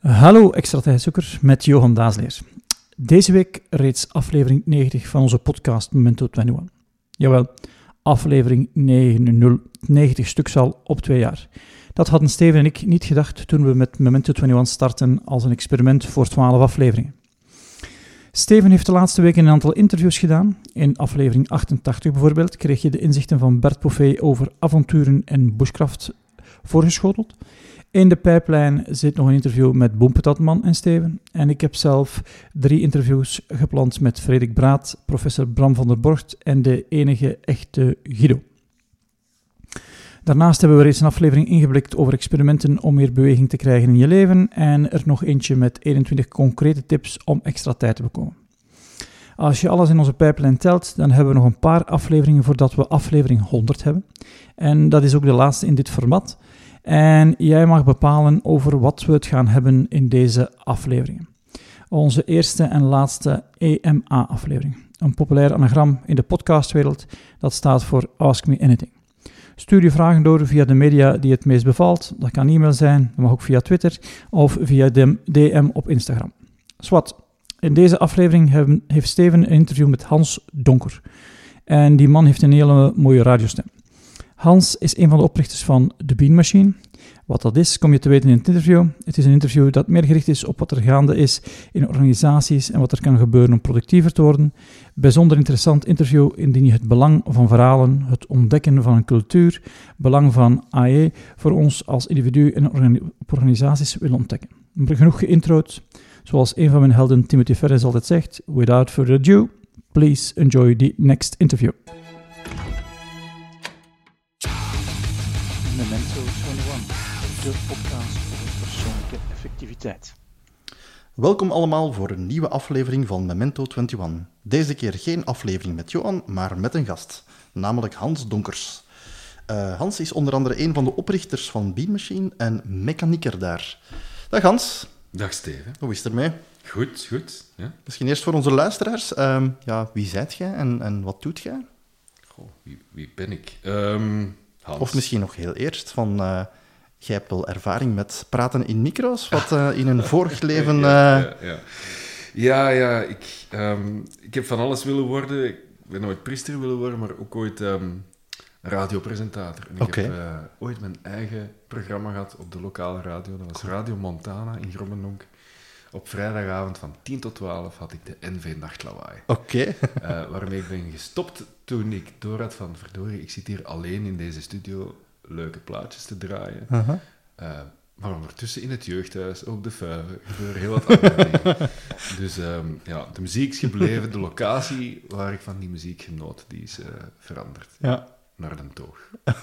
Hallo extra tijdzoeker met Johan Daasleer. Deze week reeds aflevering 90 van onze podcast Memento 21. Jawel, aflevering 90, 90 stuks al op twee jaar. Dat hadden Steven en ik niet gedacht toen we met Memento 21 starten als een experiment voor 12 afleveringen. Steven heeft de laatste weken een aantal interviews gedaan. In aflevering 88 bijvoorbeeld kreeg je de inzichten van Bert Poffet over avonturen en bushcraft voorgeschoteld. In de pijplijn zit nog een interview met Boempetatman en Steven. En ik heb zelf drie interviews gepland met Frederik Braat, professor Bram van der Borgt en de enige echte Guido. Daarnaast hebben we reeds een aflevering ingeblikt over experimenten om meer beweging te krijgen in je leven en er nog eentje met 21 concrete tips om extra tijd te bekomen. Als je alles in onze pijplijn telt, dan hebben we nog een paar afleveringen voordat we aflevering 100 hebben. En dat is ook de laatste in dit format. En jij mag bepalen over wat we het gaan hebben in deze afleveringen. Onze eerste en laatste EMA-aflevering. Een populair anagram in de podcastwereld dat staat voor Ask Me Anything. Stuur je vragen door via de media die het meest bevalt. Dat kan e-mail zijn, dat mag ook via Twitter of via DM op Instagram. Swat, in deze aflevering heeft Steven een interview met Hans Donker. En die man heeft een hele mooie radiostem. Hans is een van de oprichters van The Bean Machine. Wat dat is, kom je te weten in het interview. Het is een interview dat meer gericht is op wat er gaande is in organisaties en wat er kan gebeuren om productiever te worden. Bijzonder interessant interview indien je het belang van verhalen, het ontdekken van een cultuur, belang van AE voor ons als individu en organisaties wil ontdekken. Genoeg geïntrood. Zoals een van mijn helden Timothy Ferris altijd zegt, without further ado, please enjoy the next interview. De podcast over persoonlijke effectiviteit. Welkom allemaal voor een nieuwe aflevering van Memento 21. Deze keer geen aflevering met Johan, maar met een gast, namelijk Hans Donkers. Uh, Hans is onder andere een van de oprichters van Beam Machine en mechanieker daar. Dag Hans. Dag Steven. Hoe is het ermee? Goed, goed. Ja. Misschien eerst voor onze luisteraars. Uh, ja, wie zijt jij en, en wat doet jij? Goh, wie, wie ben ik? Um, of misschien nog heel eerst van... Uh, jij hebt wel ervaring met praten in micro's, wat uh, in een vorig leven... Uh... Ja, ja, ja, ja. ja ik, um, ik heb van alles willen worden. Ik ben ooit priester willen worden, maar ook ooit um, radiopresentator. En ik heb ooit mijn eigen programma gehad op de lokale radio. Dat was Radio Montana in Grommendonk. Op vrijdagavond van 10 tot 12 had ik de NV Nachtlawaai. Oké. Okay. waarmee ik ben gestopt toen ik door had van, verdorie, ik zit hier alleen in deze studio leuke plaatjes te draaien. Uh -huh. uh, maar ondertussen in het jeugdhuis, op de vuiven, gebeuren heel wat andere dingen. Dus um, ja, de muziek is gebleven, de locatie waar ik van die muziek genoot, die is uh, veranderd. Ja. Naar de toog.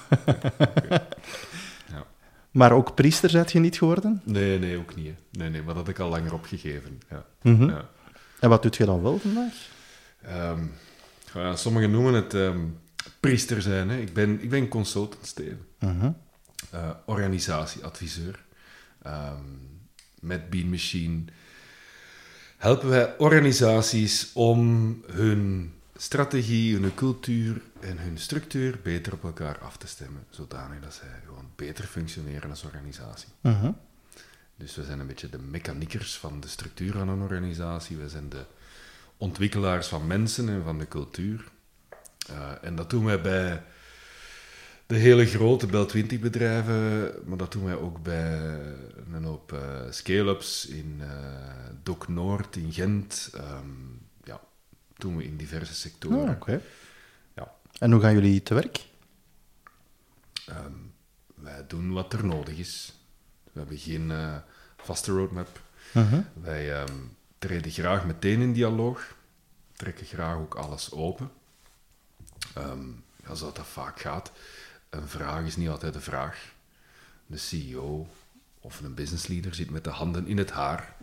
ja. Maar ook priester zijt je niet geworden? Nee, nee, ook niet. Nee, nee, maar dat heb ik al langer opgegeven. Ja. Mm -hmm. ja. En wat doet je dan wel vandaag? Um, sommigen noemen het um, priester zijn. Hè. Ik, ben, ik ben consultant, Steven. Uh -huh. uh, organisatieadviseur. Um, met Bean Machine helpen wij organisaties om hun strategie, hun cultuur en hun structuur beter op elkaar af te stemmen, zodanig dat zij gewoon beter functioneren als organisatie. Uh -huh. Dus we zijn een beetje de mechaniekers van de structuur van een organisatie. We zijn de ontwikkelaars van mensen en van de cultuur. En dat doen wij bij de hele grote Bel 20 bedrijven, maar dat doen wij ook bij een hoop uh, scale-ups in uh, Doc Noord, in Gent. Um, ja, doen we in diverse sectoren. Oh, okay. ja. En hoe gaan jullie te werk? Um, wij doen wat er nodig is. We hebben geen uh, vaste roadmap. Uh -huh. Wij um, treden graag meteen in dialoog, trekken graag ook alles open. Um, ja, zoals dat vaak gaat, een vraag is niet altijd een vraag. De CEO of een businessleader zit met de handen in het haar,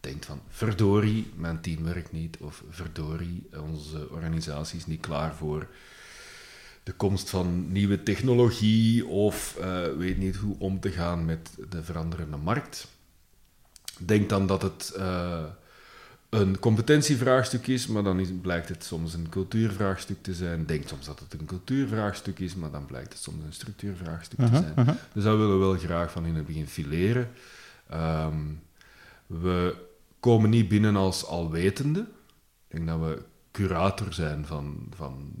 denkt van verdorie, mijn team werkt niet, of verdorie, onze organisatie is niet klaar voor de komst van nieuwe technologie, of uh, weet niet hoe om te gaan met de veranderende markt. Denk dan dat het uh, een competentievraagstuk is, maar dan is, blijkt het soms een cultuurvraagstuk te zijn. Denk soms dat het een cultuurvraagstuk is, maar dan blijkt het soms een structuurvraagstuk uh -huh, te zijn. uh -huh. Dus dat willen we wel graag van in het begin fileren. Um, We komen niet binnen als alwetende. Ik denk dat we curator zijn van, van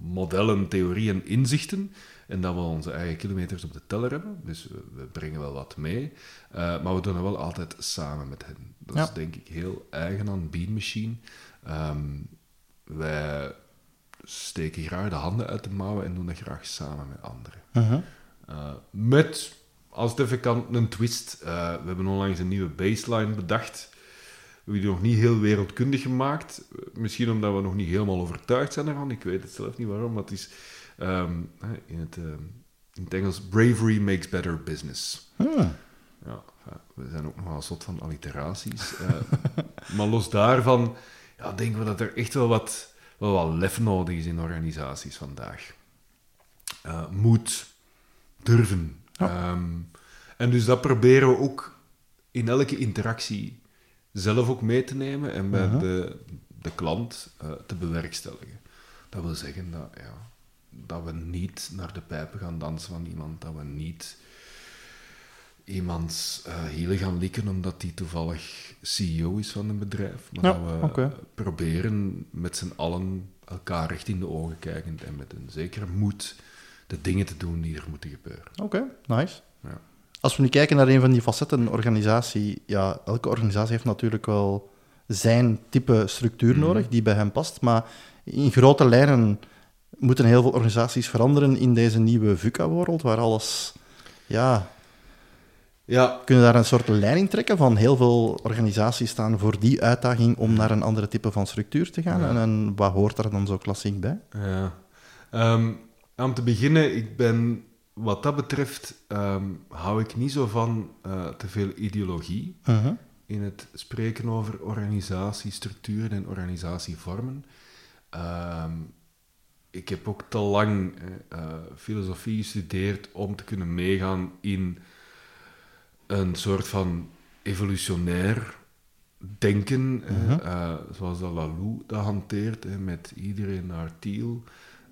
modellen, theorieën, inzichten. En dat we onze eigen kilometers op de teller hebben. Dus we, brengen wel wat mee. Uh, maar we doen het wel altijd samen met hen. Dat Ja. is denk ik heel eigen aan Bean Machine. Ehm, wij steken graag de handen uit de mouwen en doen dat graag samen met anderen. Mhm. Uh, met, als het even kan, een twist. Uh, we hebben onlangs een nieuwe baseline bedacht. We hebben die nog niet heel wereldkundig gemaakt. Misschien omdat we nog niet helemaal overtuigd zijn ervan. Ik weet het zelf niet waarom, maar het is ehm, in, het, ehm, in het Engels... Bravery makes better business. Hmm. Ja, we zijn ook nogal zot van alliteraties. Eh, maar los daarvan ja, denken we dat er echt wel wat, wel wat lef nodig is in organisaties vandaag. Uh, moed, durven. Ehm, en dus dat proberen we ook in elke interactie zelf ook mee te nemen en bij de, de klant eh, te bewerkstelligen. Dat wil zeggen dat, ja, dat we niet naar de pijpen gaan dansen van iemand, dat we niet iemands uh, hielen gaan likken omdat die toevallig CEO is van een bedrijf. Maar Ja, dat we proberen met z'n allen elkaar recht in de ogen kijkend en met een zekere moed de dingen te doen die er moeten gebeuren. Oké, nice. Ja. Als we nu kijken naar een van die facetten, een organisatie, ja, elke organisatie heeft natuurlijk wel zijn type structuur Mhm. nodig die bij hem past, maar in grote lijnen moeten heel veel organisaties veranderen in deze nieuwe VUCA-wereld, waar alles, ja, Ja, kunnen daar een soort in trekken van heel veel organisaties staan voor die uitdaging om naar een andere type van structuur te gaan. Ja. En, en wat hoort daar dan zo klassiek bij? Ja. Ehm, om te beginnen, ik ben, wat dat betreft, ehm, hou ik niet zo van eh, te veel ideologie Mhm. in het spreken over organisatiestructuren en organisatievormen. Ehm, ik heb ook te lang eh, eh, filosofie gestudeerd om te kunnen meegaan in een soort van evolutionair denken, eh, Mhm. zoals dat Lalou dat hanteert, met iedereen naar Thiel.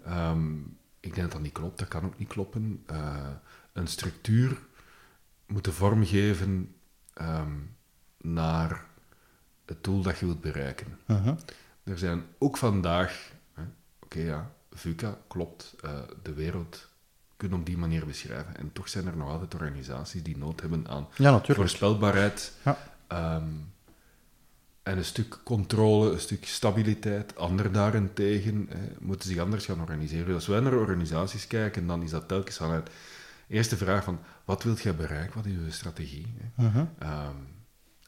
Ehm, ik denk dat dat niet klopt, dat kan ook niet kloppen. Een structuur moeten vormgeven ehm, naar het doel dat je wilt bereiken. Mhm. Er zijn ook vandaag, oké ja, VUCA klopt, eh, de wereld kunnen op die manier beschrijven. En toch zijn er nog altijd organisaties die nood hebben aan Ja, voorspelbaarheid. Ja. ehm, en een stuk controle, een stuk stabiliteit. Anderen daarentegen eh, moeten zich anders gaan organiseren. Als wij naar organisaties kijken, dan is dat telkens vanuit eerste vraag van wat wilt jij bereiken, wat is je strategie? hè? Mhm. Ehm,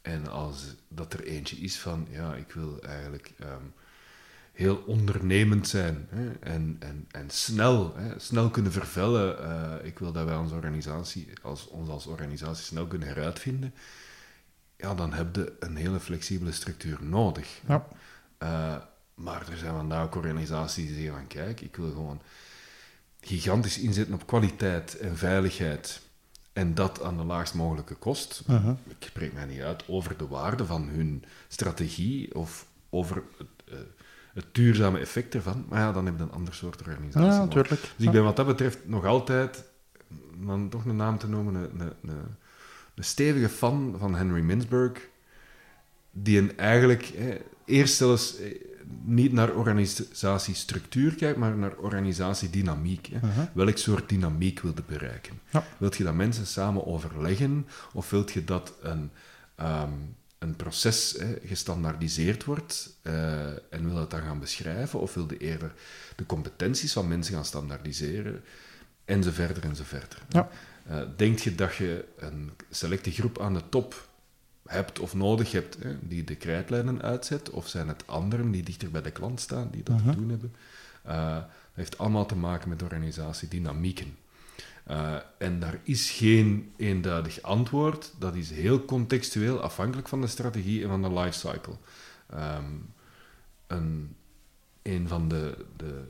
en als dat er eentje is van, ja, ik wil eigenlijk ehm, heel ondernemend zijn hè, en, en, en snel, hè, snel kunnen vervellen. eh, ik wil dat wij onze organisatie, als, ons als organisatie snel kunnen heruitvinden. Ja, dan heb je een hele flexibele structuur nodig. Ja. Eh, maar er zijn vandaag ook organisaties die zeggen van, kijk, ik wil gewoon gigantisch inzetten op kwaliteit en veiligheid. En dat aan de laagst mogelijke kost. Mhm. Ik spreek mij niet uit over de waarde van hun strategie of over het, eh, het duurzame effect ervan. Maar ja, dan heb je een ander soort organisatie. Ja, nodig. natuurlijk. Dus ik ben wat dat betreft nog altijd, om dan toch een naam te noemen, een, een, een, stevige fan van Henry Mintzberg, die een eigenlijk eh, eerst zelfs eh, niet naar organisatiestructuur kijkt, maar naar organisatiedynamiek. Hè. Mhm. Welk soort dynamiek wil je bereiken? Ja. Wilt je dat mensen samen overleggen, of wilt je dat een, ehm, een proces hè, gestandaardiseerd wordt eh, en wil dat dan gaan beschrijven, of wil je eerder de competenties van mensen gaan standaardiseren, en zo verder en zo verder. Ja. Eh, denk je dat je een selecte groep aan de top hebt of nodig hebt hè, die de krijtlijnen uitzet, of zijn het anderen die dichter bij de klant staan die dat Mhm. te doen hebben? Eh, dat heeft allemaal te maken met organisatiedynamieken. Eh, en daar is geen eenduidig antwoord. Dat is heel contextueel, afhankelijk van de strategie en van de lifecycle. Ehm een, een van de, de,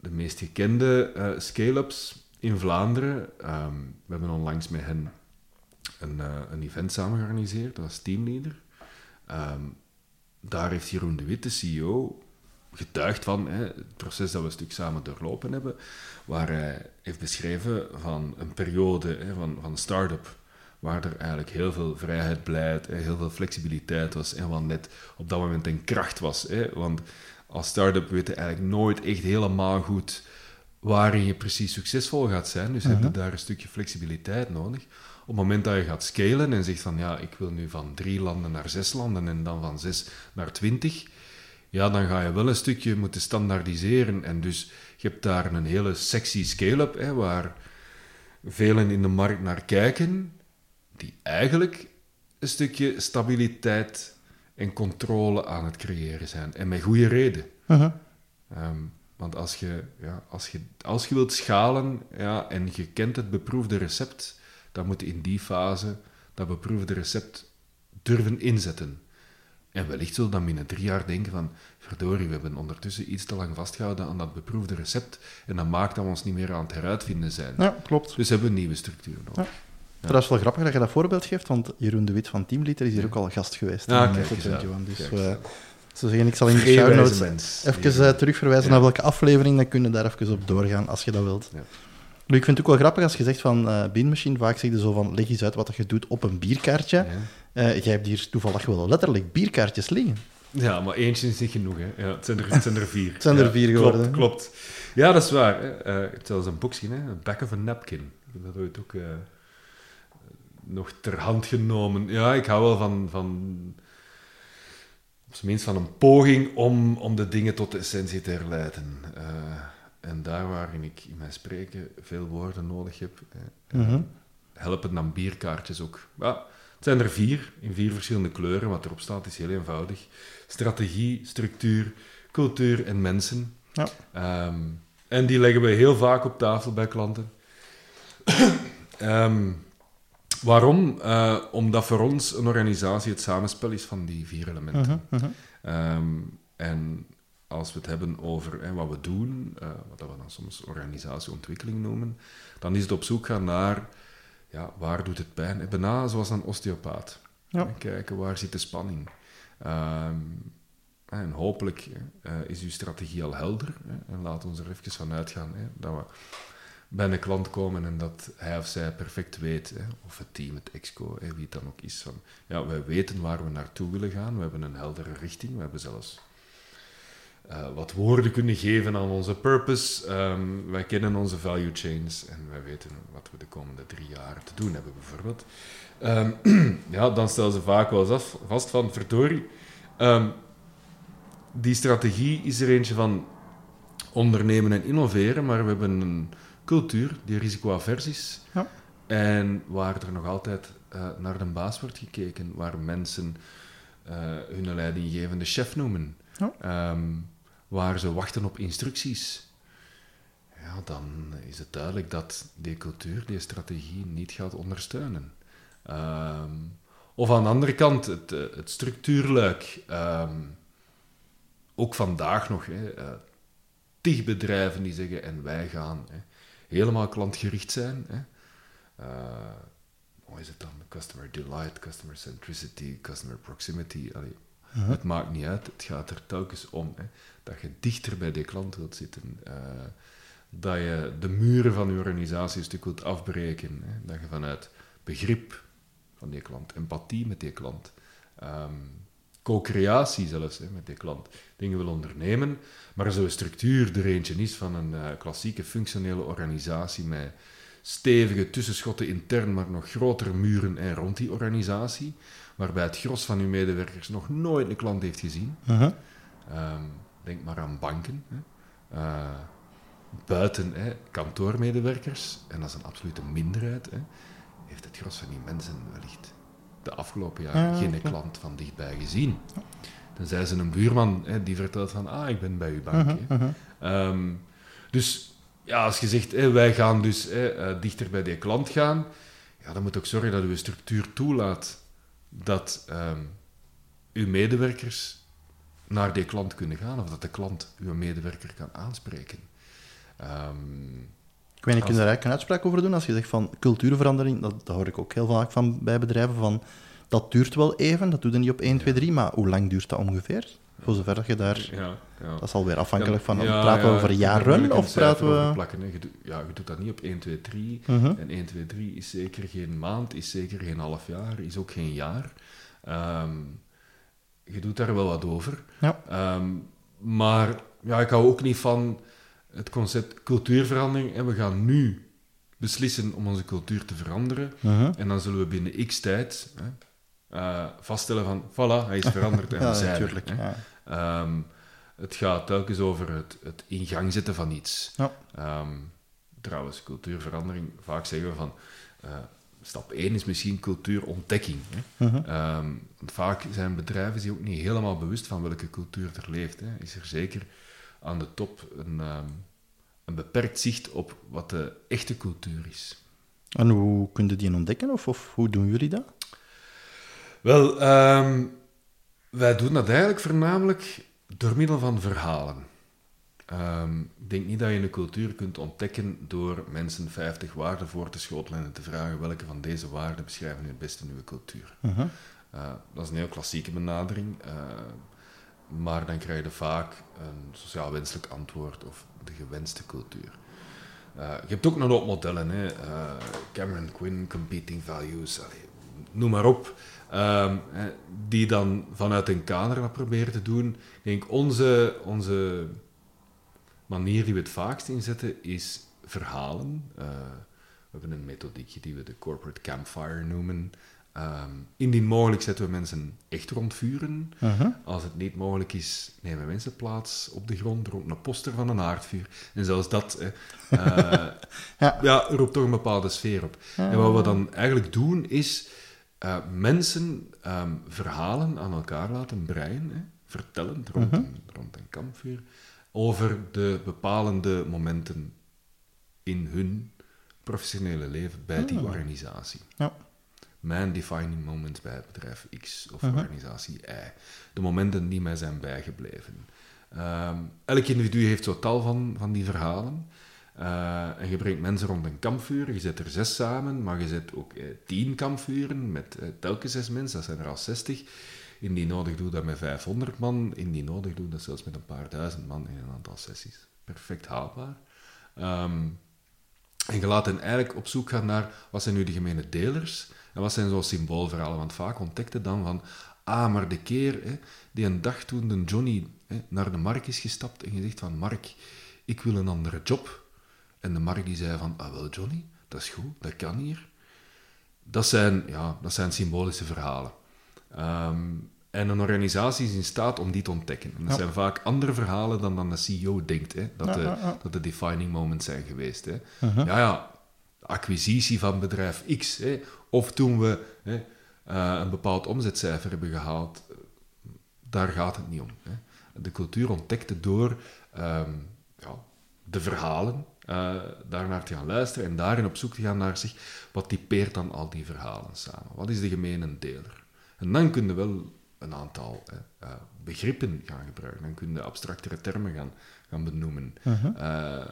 de meest gekende eh, scale-ups in Vlaanderen. ehm, we hebben onlangs met hen een, eh, een event samen georganiseerd. Dat was teamleader. Ehm, daar heeft Jeroen de Wit, de CEO, getuigd van hè, het proces dat we een stuk samen doorlopen hebben, waar hij heeft beschreven van een periode hè, van, van start-up waar er eigenlijk heel veel vrijheid, en heel veel flexibiliteit was en wat net op dat moment een kracht was. Hè? Want als start-up weet je eigenlijk nooit echt helemaal goed waarin je precies succesvol gaat zijn. Dus heb je daar een stukje flexibiliteit nodig. Op het moment dat je gaat scalen en zegt van ja, ik wil nu van drie landen naar zes landen en dan van zes naar twintig, ja, dan ga je wel een stukje moeten standaardiseren. En dus je hebt daar een hele sexy scale-up, hè, waar velen in de markt naar kijken, die eigenlijk een stukje stabiliteit en controle aan het creëren zijn. En met goede reden. Uh-huh. Ehm, want als je, ja, als, je, als je wilt schalen ja, en je kent het beproefde recept, dan moet je in die fase dat beproefde recept durven inzetten. En wellicht zullen dan binnen drie jaar denken van, verdorie, we hebben ondertussen iets te lang vastgehouden aan dat beproefde recept en dat maakt dat we ons niet meer aan het heruitvinden zijn. Ja, klopt. Dus hebben we een nieuwe structuur nodig. Ja. Trouwens, wel grappig dat je dat voorbeeld geeft, want Jeroen de Wit van Teamliter is hier ook al gast geweest. Ah, in kijk Metro eens aan. 21. Dus eh, zo zeggen, ik zal in de show notes even eh, terugverwijzen Ja. naar welke aflevering, dan kun je daar even op doorgaan als je dat wilt. Ja. Nu, ik vind het ook wel grappig als je zegt van Bean Machine, vaak zeg je zo van leg eens uit wat je doet op een bierkaartje. Ja. Eh, jij hebt hier toevallig wel letterlijk bierkaartjes liggen. Ja, maar eentje is niet genoeg. Hè. Ja, het, zijn er, het zijn er vier. Het zijn er Ja, vier klopt, geworden, hè. Klopt. Ja, dat is waar. Eh, het is zelfs een boekje, hè. Back of a Napkin. Dat ooit ook nog ter hand genomen. Ja, ik hou wel van... van op zijn minst van een poging om, om de dingen tot de essentie te herleiden. En daar waarin ik in mijn spreken veel woorden nodig heb, eh, Mhm. helpen dan bierkaartjes ook. Ja, het zijn er vier, in vier verschillende kleuren. Wat erop staat is heel eenvoudig. Strategie, structuur, cultuur en mensen. Ja. Ehm, en die leggen we heel vaak op tafel bij klanten. Ehm, waarom? Eh, omdat voor ons een organisatie het samenspel is van die vier elementen. Mhm, mhm. Ehm, en als we het hebben over hè, wat we doen, eh, wat we dan soms organisatieontwikkeling noemen, dan is het op zoek gaan naar ja, waar doet het pijn. Bijna zoals een osteopaat. Ja. En kijken waar zit de spanning. Ehm, en hopelijk eh, is uw strategie al helder. Hè, en laten we er even van uitgaan hè, dat we bij een klant komen en dat hij of zij perfect weet, hè, of het team, het exco, hè, wie het dan ook is, van ja, wij weten waar we naartoe willen gaan, we hebben een heldere richting, we hebben zelfs eh, wat woorden kunnen geven aan onze purpose, Ehm, wij kennen onze value chains en wij weten wat we de komende drie jaar te doen hebben, bijvoorbeeld. Ehm, ja, dan stellen ze vaak wel eens af, vast van, verdorie, ehm, die strategie is er eentje van ondernemen en innoveren, maar we hebben een cultuur die risicoavers is. Ja. En waar er nog altijd eh, naar de baas wordt gekeken, waar mensen eh, hun leidinggevende chef noemen, Ja. Waar ze wachten op instructies. Ja, dan is het duidelijk dat die cultuur, die strategie niet gaat ondersteunen. Ehm, of aan de andere kant, het, eh, het structuurluik. Ehm, ook vandaag nog, hè, eh, tig bedrijven die zeggen, en wij gaan hè, helemaal klantgericht zijn. Hè. Eh, hoe is het dan? Customer delight, customer centricity, customer proximity. Allee, Het maakt niet uit, het gaat er telkens om hè, dat je dichter bij die klant wilt zitten. eh, dat je de muren van je organisatie een stuk wilt afbreken. Hè, dat je vanuit begrip van die klant, empathie met die klant, ehm, co-creatie zelfs hè, met die klant, dingen wil ondernemen, maar zo'n structuur er eentje is van een eh, klassieke functionele organisatie met stevige tussenschotten intern, maar nog grotere muren en rond die organisatie, waarbij het gros van uw medewerkers nog nooit een klant heeft gezien. Ehm, denk maar aan banken. Hè. Eh, buiten hè, kantoormedewerkers, en dat is een absolute minderheid, hè, heeft het gros van die mensen wellicht de afgelopen jaren Ja, geen klant van dichtbij gezien. Tenzij ze een buurman hè, die vertelt van, ah, ik ben bij uw bank. Mhm, mhm. Ehm, dus ja, als je zegt, hè, wij gaan dus hè, eh, dichter bij die klant gaan, ja, dan moet ook zorgen dat uw structuur toelaat dat ehm, uw medewerkers naar die klant kunnen gaan, of dat de klant uw medewerker kan aanspreken. Ehm, Ik weet niet, kun je daar eigenlijk een uitspraak over doen? Als je zegt van cultuurverandering, dat, dat hoor ik ook heel vaak van bij bedrijven, van dat duurt wel even, dat doe je niet op 1, 2, 3, maar hoe lang duurt dat ongeveer? voor zover je daar... Ja, ja. Dat is alweer afhankelijk van... Ja, praten we ja, over er jaren of praten over we... Plakken, hè. Je, doet, ja, je doet dat niet op 1, 2, 3. Mhm. En 1, 2, 3 is zeker geen maand, is zeker geen half jaar, is ook geen jaar. Ehm, je doet daar wel wat over. Ja. Ehm, maar ja, ik hou ook niet van het concept cultuurverandering. En we gaan nu beslissen om onze cultuur te veranderen. Mhm. En dan zullen we binnen x tijd hè, eh, vaststellen van, voilà, hij is veranderd en we Ja, zijn er, natuurlijk. Ja. Ehm, het gaat telkens over het, het in gang zetten van iets. Ja. Ehm, trouwens, cultuurverandering, vaak zeggen we van... eh, stap 1 is misschien cultuurontdekking. Hè. Mhm. Ehm, vaak zijn bedrijven zich ook niet helemaal bewust van welke cultuur er leeft. Hè. Is er zeker aan de top een, ehm, een beperkt zicht op wat de echte cultuur is. En hoe kun je die ontdekken? Of, of hoe doen jullie dat? Wel, ehm, wij doen dat eigenlijk voornamelijk door middel van verhalen. Ehm, ik denk niet dat je een cultuur kunt ontdekken door mensen 50 waarden voor te schotelen en te vragen welke van deze waarden beschrijven nu het beste nieuwe cultuur. Mhm. Uh, dat is een heel klassieke benadering, uh, maar dan krijg je vaak een sociaal wenselijk antwoord of de gewenste cultuur. Uh, je hebt ook nog wat modellen, hè. Cameron Quinn, Competing Values, allee, noem maar op, um, die dan vanuit een kader dat proberen te doen. Ik denk, onze, onze manier die we het vaakst inzetten is verhalen. we hebben een methodiekje die we de corporate campfire noemen. Um, indien mogelijk zetten we mensen echt rond vuren. Uh -huh. Als het niet mogelijk is, nemen mensen plaats op de grond rond een poster van een aardvuur. En zelfs dat uh, ja. ja. roept toch een bepaalde sfeer op. En wat we dan eigenlijk doen, is uh, mensen um, verhalen aan elkaar laten breien, hè, vertellen rond, uh -huh. een, rond een kampvuur, over de bepalende momenten in hun professionele leven bij die organisatie. Ja mijn defining moments bij het bedrijf X of uh -huh. organisatie Y. De momenten die mij zijn bijgebleven. Um, elk individu heeft zo tal van, van die verhalen. Uh, en je brengt mensen rond een kampvuur, je zet er zes samen, maar je zet ook eh, tien kampvuren met eh, telkens zes mensen, dat zijn er al zestig. Indien nodig doe dat met 500 man, indien nodig doe dat zelfs met een paar duizend man in een aantal sessies. Perfect haalbaar. Um, en je laat hen eigenlijk op zoek gaan naar wat zijn nu de gemene delers en wat zijn zo'n symboolverhalen. Want vaak ontdekte dan van, ah, maar de keer die een dag toen de Johnny hè, naar de Mark is gestapt en gezegd van, Mark, ik wil een andere job. En de Mark die zei van, ah wel Johnny, dat is goed, dat kan hier. Dat zijn, ja, dat zijn symbolische verhalen. Um, en een organisatie is in staat om die te ontdekken. En dat Ja. zijn vaak andere verhalen dan dan de CEO denkt, hè, dat, Ja, de, ja, dat de defining moments zijn geweest. Hè. Uh-huh. Ja, ja, acquisitie van bedrijf X. Hè, of toen we hè, eh, een bepaald omzetcijfer hebben gehaald. eh, Daar gaat het niet om. Hè. De cultuur ontdekte door ehm, ja, de verhalen eh daarnaar te gaan luisteren en daarin op zoek te gaan naar zich, wat typeert dan al die verhalen samen? Wat is de gemene deler? En dan kun je wel een aantal eh, eh, begrippen gaan gebruiken. Dan kun je abstractere termen gaan, gaan benoemen. Uh-huh. Eh,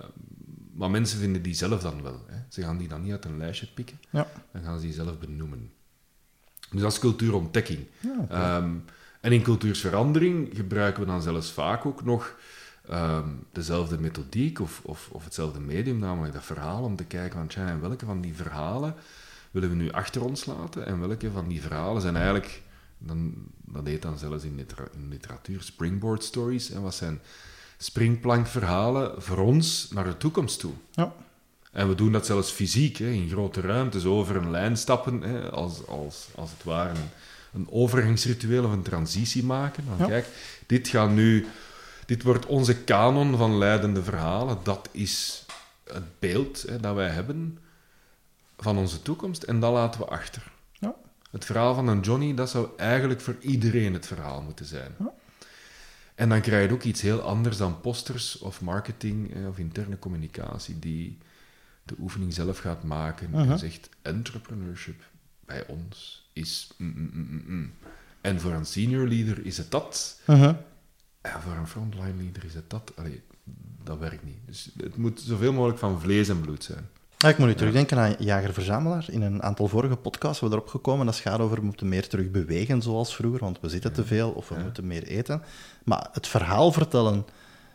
maar mensen vinden die zelf dan wel. Hè. Ze gaan die dan niet uit een lijstje pikken, Ja. dan gaan ze die zelf benoemen. Dus dat is cultuurontdekking. Ja, oké. Ehm, en in cultuursverandering gebruiken we dan zelfs vaak ook nog ehm, dezelfde methodiek of, of, of hetzelfde medium, namelijk dat verhaal, om te kijken van, tja, en welke van die verhalen willen we nu achter ons laten en welke van die verhalen zijn eigenlijk, dan, dat heet dan zelfs in, in literatuur springboard stories, en wat zijn springplankverhalen voor ons naar de toekomst toe. Ja. En we doen dat zelfs fysiek, hè, in grote ruimtes, over een lijn stappen, hè, als, als, als het ware een, een overgangsritueel of een transitie maken. Van, Ja. Kijk, dit gaat nu... Dit wordt onze kanon van leidende verhalen. Dat is het beeld hè, dat wij hebben van onze toekomst. En dat laten we achter. Het verhaal van een Johnny, dat zou eigenlijk voor iedereen het verhaal moeten zijn. Ja. En dan krijg je ook iets heel anders dan posters of marketing eh, of interne communicatie die de oefening zelf gaat maken en zegt entrepreneurship bij ons is mm, mm, mm, mm, mm. en voor een senior leader is het dat Uh-huh. en voor een frontline leader is het dat. Allee, dat werkt niet. Dus het moet zoveel mogelijk van vlees en bloed zijn. Ja, ik moet nu terugdenken aan Jager-Verzamelaar. In een aantal vorige podcasts hebben we erop gekomen. Dat gaat over we moeten meer terug bewegen zoals vroeger, want we zitten te veel of we moeten meer eten. Maar het verhaal vertellen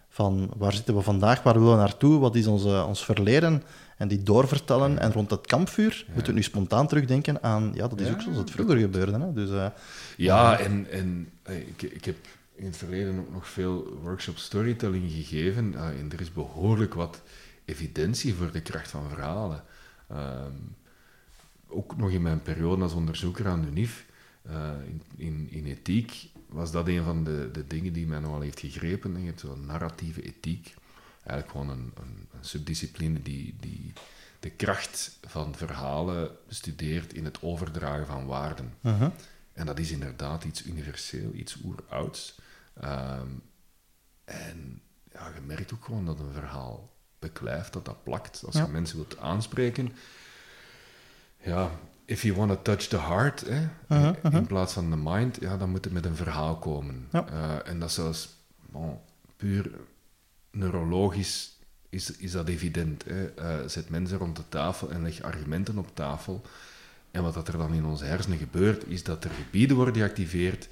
van waar zitten we vandaag, waar willen we naartoe, wat is onze, ons verleden, en die doorvertellen. En rond het kampvuur moeten we nu spontaan terugdenken aan... Ja, dat is ook zoals het vroeger gebeurde. Hè? Dus, eh, ja, en, en ik, ik heb in het verleden ook nog veel workshop storytelling gegeven. en er is behoorlijk wat evidentie voor de kracht van verhalen. Ehm, ook nog in mijn periode als onderzoeker aan de UNIF, uh, in, in, in, ethiek, was dat een van de, de dingen die mij nogal heeft gegrepen. Je hebt zo'n narratieve ethiek. Eigenlijk gewoon een, een, een, subdiscipline die, die de kracht van verhalen bestudeert in het overdragen van waarden. Uh-huh. En dat is inderdaad iets universeel, iets oerouds. Um, en ja, je merkt ook gewoon dat een verhaal beklijft, dat dat plakt. Als je mensen wilt aanspreken, ja, if you want to touch the heart, hè, uh-huh, uh-huh. in plaats van de mind, ja, dan moet het met een verhaal komen. Ja. Uh, en dat zelfs bon, puur neurologisch is, is dat evident. Hè. Uh, zet mensen rond de tafel en leg argumenten op tafel. En wat dat er dan in onze hersenen gebeurt, is dat er gebieden worden geactiveerd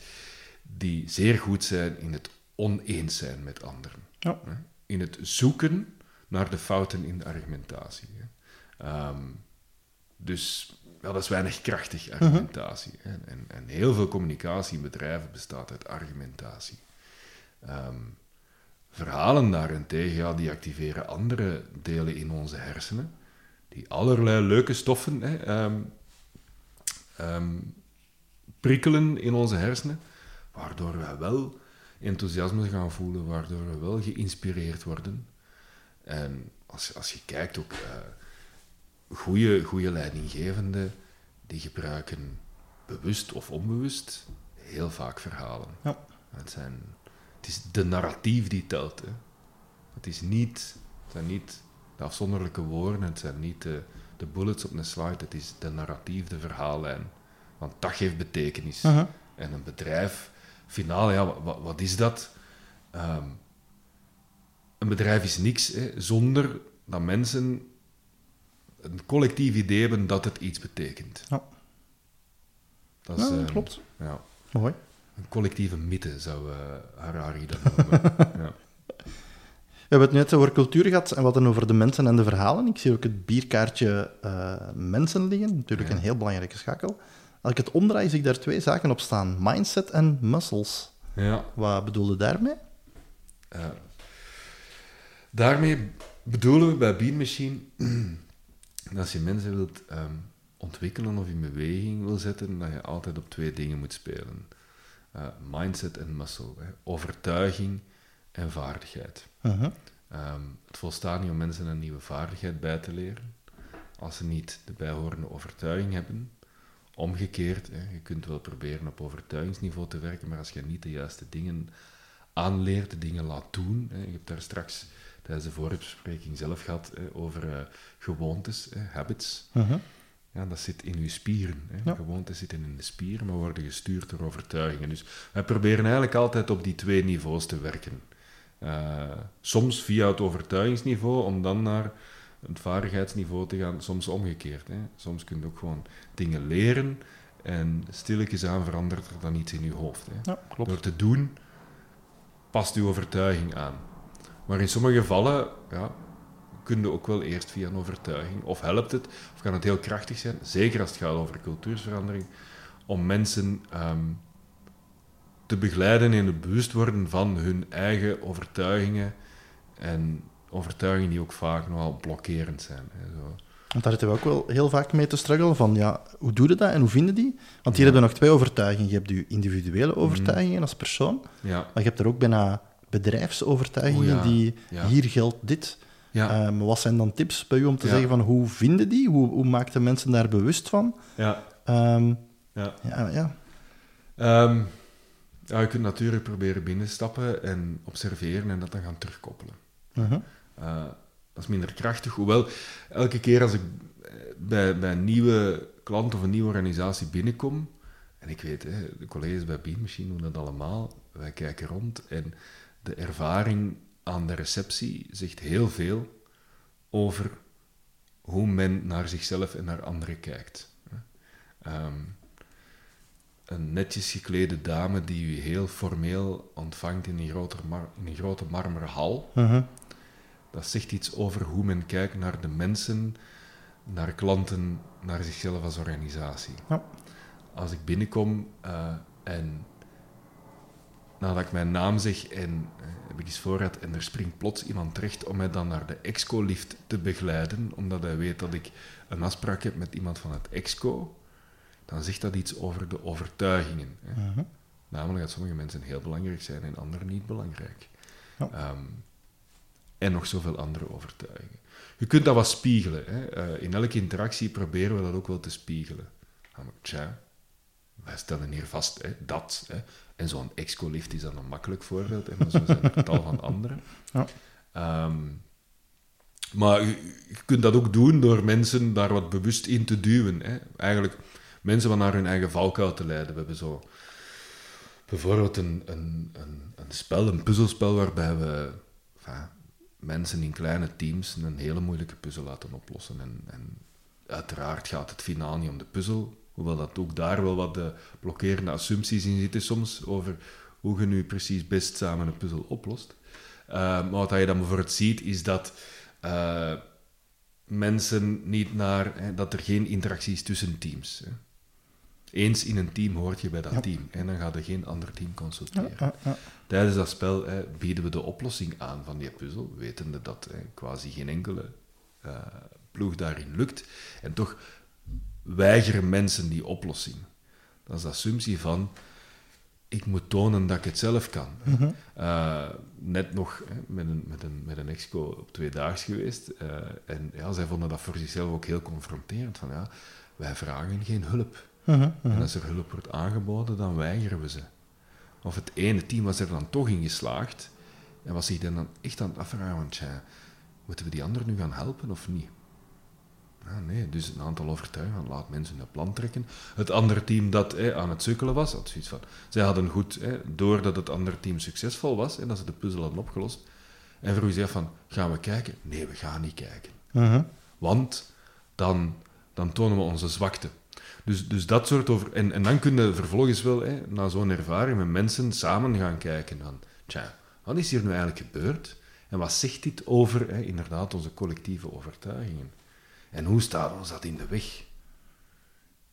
die zeer goed zijn in het oneens zijn met anderen. Ja. In het zoeken naar de fouten in de argumentatie. Um, dus ja, dat is weinig krachtig, argumentatie. Mhm. en, en, en, heel veel communicatie in bedrijven bestaat uit argumentatie. Um, verhalen daarentegen, ja, die activeren andere delen in onze hersenen, die allerlei leuke stoffen hè, um, prikkelen in onze hersenen, waardoor wij wel enthousiasme gaan voelen, waardoor we wel geïnspireerd worden. En als, als je kijkt ook, uh, goede, goede leidinggevenden, die gebruiken bewust of onbewust heel vaak verhalen. Ja. Het, zijn, het is de narratief die telt. Hè. Het, is niet, het zijn niet de afzonderlijke woorden, het zijn niet de, de bullets op een slide, het is de narratief, de verhaallijn. Want dat geeft betekenis. En een bedrijf, finaal, ja, wat, wat is dat? Um, een bedrijf is niks hè, zonder dat mensen een collectief idee hebben dat het iets betekent. Ja. Dat, is, ja, uh, klopt. Ja. Mooi. Een collectieve mythe zou uh, Harari dat noemen. ja. We hebben het net over cultuur gehad en wat dan over de mensen en de verhalen. Ik zie ook het bierkaartje uh, mensen liggen, natuurlijk Ja. een heel belangrijke schakel. Als ik het omdraai, zie ik daar twee zaken op staan. Mindset en muscles. ja. Wat bedoelde daarmee? Uh, daarmee bedoelen we bij Bean Machine dat als je mensen wilt um, ontwikkelen of in beweging wil zetten, dat je altijd op twee dingen moet spelen. Uh, mindset en muscle. Hè. Overtuiging en vaardigheid. Uh-huh. Um, het volstaat niet om mensen een nieuwe vaardigheid bij te leren als ze niet de bijhorende overtuiging hebben. Omgekeerd, hè, je kunt wel proberen op overtuigingsniveau te werken, maar als je niet de juiste dingen aanleert, de dingen laat doen. Hè, je hebt daar straks tijdens de voorbespreking zelf gehad hè, over uh, gewoontes, habits. Uh-huh. Ja, dat zit in uw spieren. Hè. Ja. Gewoontes zitten in de spieren, maar worden gestuurd door overtuigingen. Dus wij proberen eigenlijk altijd op die twee niveaus te werken. Uh, soms via het overtuigingsniveau, om dan naar het vaardigheidsniveau te gaan, soms omgekeerd. Hè. Soms kun je ook gewoon dingen leren en stilletjes aan verandert er dan iets in je hoofd. Hè. Ja, klopt. Door te doen, past uw overtuiging aan. Maar in sommige gevallen ja, kun je ook wel eerst via een overtuiging, of helpt het, of kan het heel krachtig zijn, zeker als het gaat over cultuursverandering, om mensen um, te begeleiden in het bewust worden van hun eigen overtuigingen en overtuigingen die ook vaak nogal blokkerend zijn. Hè, zo. Want daar zitten we ook wel heel vaak mee te struggelen van, ja, hoe doe je dat en hoe vinden die? Want hier hebben we nog twee overtuigingen. Je hebt je individuele overtuigingen als persoon, Ja, maar je hebt er ook bijna bedrijfsovertuigingen Oh ja, die, ja. hier geldt dit. ja, Ehm, wat zijn dan tips bij u om te zeggen van, hoe vinden die? Hoe, hoe maakt de mensen daar bewust van? ja, Ehm, ja. ja, ja. Ehm, ja, je kunt natuurlijk proberen binnenstappen en observeren en dat dan gaan terugkoppelen. Uh-huh. Uh, dat is minder krachtig. Hoewel, elke keer als ik eh, bij, bij een nieuwe klant of een nieuwe organisatie binnenkom, en ik weet, hè, de collega's bij Bean Machine doen dat allemaal, wij kijken rond en de ervaring aan de receptie zegt heel veel over hoe men naar zichzelf en naar anderen kijkt. Ehm, een netjes geklede dame die u heel formeel ontvangt in een grote, mar in een grote marmeren hal. Mhm. Dat zegt iets over hoe men kijkt naar de mensen, naar klanten, naar zichzelf als organisatie. Ja. Als ik binnenkom eh, en nadat ik mijn naam zeg en eh, heb ik iets voorraad en er springt plots iemand terecht om mij dan naar de Exco-lift te begeleiden, omdat hij weet dat ik een afspraak heb met iemand van het Exco, dan zegt dat iets over de overtuigingen. Hè. Mhm. Namelijk dat sommige mensen heel belangrijk zijn en anderen niet belangrijk. Ehm, en nog zoveel andere overtuigingen. Je kunt dat wat spiegelen. Hè. Eh, in elke interactie proberen we dat ook wel te spiegelen. Namelijk, tja, wij stellen hier vast hè, dat. Hè. En zo'n exco-lift is dan een makkelijk voorbeeld, hè, maar zo zijn er tal van andere. Ja. Ehm, maar je, je kunt dat ook doen door mensen daar wat bewust in te duwen. Hè. Eigenlijk mensen wat naar hun eigen valkuil te leiden. We hebben zo bijvoorbeeld een, een, een, een spel, een puzzelspel, waarbij we enfin, mensen in kleine teams een hele moeilijke puzzel laten oplossen. En, en uiteraard gaat het finaal niet om de puzzel, hoewel dat ook daar wel wat de blokkerende assumpties in zitten soms, over hoe je nu precies best samen een puzzel oplost. Uh, maar wat je dan bijvoorbeeld ziet, is dat uh, mensen niet naar... Hè, dat er geen interactie is tussen teams. Hè. Eens in een team hoort je bij dat Ja. team. En dan gaat er geen ander team consulteren. Ja. Tijdens dat spel hè, bieden we de oplossing aan van die puzzel, wetende dat hè, quasi geen enkele eh, ploeg daarin lukt. En toch weigeren mensen die oplossing. Dat is de assumptie van, ik moet tonen dat ik het zelf kan. Mhm. Eh, net nog hè, met een, met een, met een exco op tweedaags geweest. eh, en ja, zij vonden dat voor zichzelf ook heel confronterend. Van, ja, wij vragen geen hulp. Mhm, En mhm. als er hulp wordt aangeboden, dan weigeren we ze. Of het ene team was er dan toch in geslaagd en was zich dan echt aan het afvragen, tja, moeten we die ander nu gaan helpen of niet? Ah, nee, dus een aantal overtuigingen, laat mensen een plan trekken. Het andere team dat hè, aan het sukkelen was, had zoiets van, zij hadden goed, hè, doordat het andere team succesvol was en dat ze de puzzel hadden opgelost, en vroeg ze af van, gaan we kijken? Nee, we gaan niet kijken. Mhm. Want dan, dan tonen we onze zwakte. Dus, dus dat soort over... En, en dan kun je vervolgens wel, hè, na zo'n ervaring, met mensen samen gaan kijken van... Tja, wat is hier nu eigenlijk gebeurd? En wat zegt dit over, hè, inderdaad, onze collectieve overtuigingen? En hoe staat ons dat in de weg?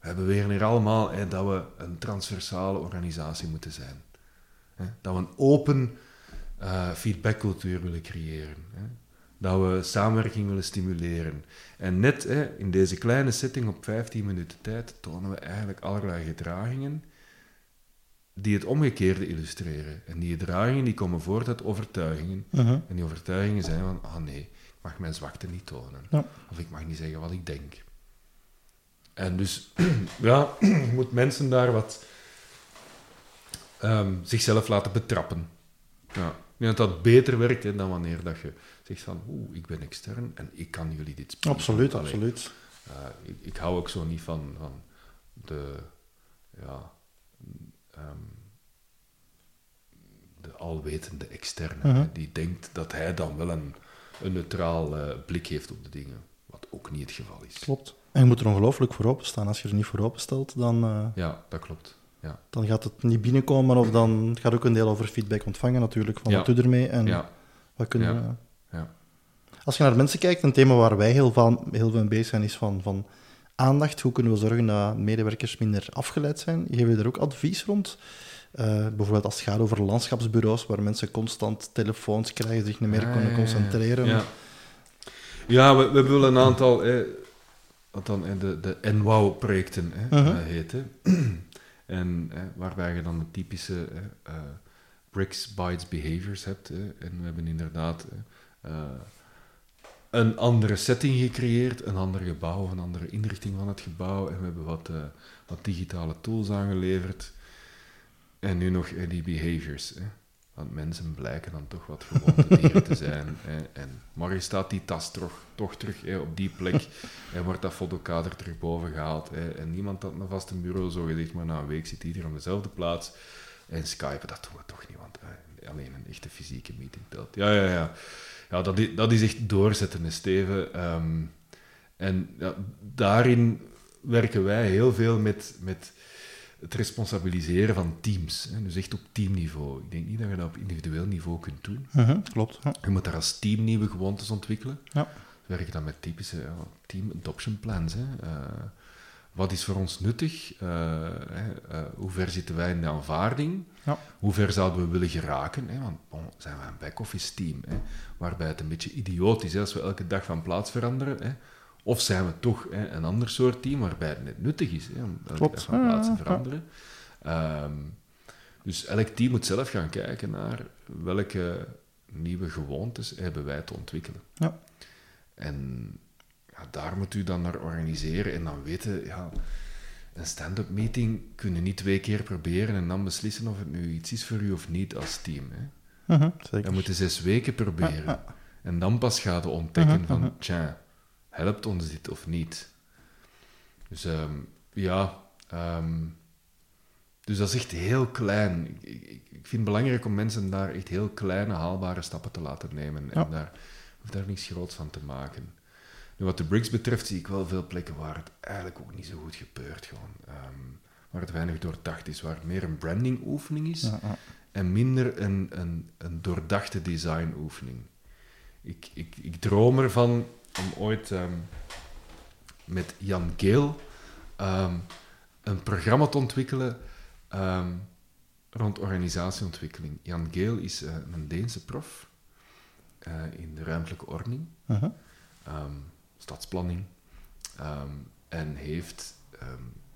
We beweren hier allemaal hè, dat we een transversale organisatie moeten zijn. Hè? Dat we een open eh, feedbackcultuur willen creëren. Hè? Dat we samenwerking willen stimuleren. En net hè, in deze kleine setting op 15 minuten tijd tonen we eigenlijk allerlei gedragingen die het omgekeerde illustreren. En die gedragingen die komen voort uit overtuigingen. Mhm. En die overtuigingen zijn van, ah nee, mag mijn zwakte niet tonen. Ja. Of ik mag niet zeggen wat ik denk. En dus, ja, je moet mensen daar wat ehm, zichzelf laten betrappen. Ja. Ik denk dat dat beter werkt hè, dan wanneer dat je zegt van, oeh, ik ben extern en ik kan jullie dit spiegelen. Absoluut, Allee, absoluut. eh, ik, ik hou ook zo niet van, van de, ja, ehm, de alwetende externe, hè, die denkt dat hij dan wel een, een neutraal eh, blik heeft op de dingen, wat ook niet het geval is. Klopt. En je moet er ongelooflijk voor openstaan. Als je er niet voor openstelt, dan, eh, Ja, dat klopt. Ja. dan gaat het niet binnenkomen. Of dan gaat ook een deel over feedback ontvangen natuurlijk. Van Ja. wat doe je ermee en Ja, wat kunnen Ja. we... ja. Als je naar mensen kijkt, een thema waar wij heel veel, heel veel mee bezig zijn, is van, van aandacht. Hoe kunnen we zorgen dat medewerkers minder afgeleid zijn? Geven we daar ook advies rond? Eh, bijvoorbeeld als het gaat over landschapsbureaus, waar mensen constant telefoons krijgen, zich niet meer Ah, kunnen concentreren. Ja, ja we, we hebben wel een aantal, hè, wat dan de, de NWOW-projecten hè, Mhm. eh, heten. en hè, waarbij je dan de typische hè, eh, bricks, bytes, behaviors hebt. Hè, en we hebben inderdaad een andere setting gecreëerd, een ander gebouw, een andere inrichting van het gebouw. En we hebben wat, wat digitale tools aangeleverd. En nu nog hè, die behaviors. Hè. Want mensen blijken dan toch wat gewoontedieren te zijn. Hè. En morgen staat die tas toch, toch terug hè, op die plek en wordt dat fotokader terug boven gehaald. Hè. En niemand had een vaste bureau, zo gezegd, maar na een week zit iedereen op dezelfde plaats. En Skype, dat doen we toch niet, want eh, alleen een echte fysieke meeting telt. Ja, ja, ja. Ja, dat is, dat is echt doorzetten, Steven. Ehm, En ja, daarin werken wij heel veel met, met het responsabiliseren van teams. Hè. Dus echt op teamniveau. Ik denk niet dat je dat op individueel niveau kunt doen. Mhm, klopt. Ja. Je moet daar als team nieuwe gewoontes ontwikkelen. Ja. Dan met typische ja, team adoption plans. Hè. Eh, wat is voor ons nuttig? Eh, hè, eh, hoe ver zitten wij in de aanvaarding? Ja. Hoe ver zouden we willen geraken? Hè? Want bon, zijn we een back-office team, hè? waarbij het een beetje idioot is hè, als we elke dag van plaats veranderen. Hè? Of zijn we toch hè, een ander soort team waarbij het net nuttig is hè, om elke Klopt. van plaats te veranderen? Ehm, dus elk team moet zelf gaan kijken naar welke nieuwe gewoontes hebben wij te ontwikkelen. Ja. En ja, daar moet u dan naar organiseren en dan weten, ja, een stand-up meeting kun je niet twee keer proberen en dan beslissen of het nu iets is voor u of niet als team. Hè. Mhm, zeker. Dan moet je zes weken proberen. En dan pas gaat je ontdekken Mhm, van, mhm. tja, helpt ons dit of niet? Dus ehm, ja, ehm, dus dat is echt heel klein. Ik, ik, ik vind het belangrijk om mensen daar echt heel kleine, haalbare stappen te laten nemen. Ja. En daar hoeft daar niks groots van te maken. Nu, wat de bricks betreft zie ik wel veel plekken waar het eigenlijk ook niet zo goed gebeurt. Gewoon. Ehm, waar het weinig doordacht is, waar het meer een branding-oefening is Ja, ja. en minder een, een, een doordachte designoefening. Ik, ik, ik droom ervan om ooit ehm, met Jan Geel ehm, een programma te ontwikkelen ehm, rond organisatieontwikkeling. Jan Geel is eh, een Deense prof eh, in de ruimtelijke ordening ehm, stadsplanning. en heeft,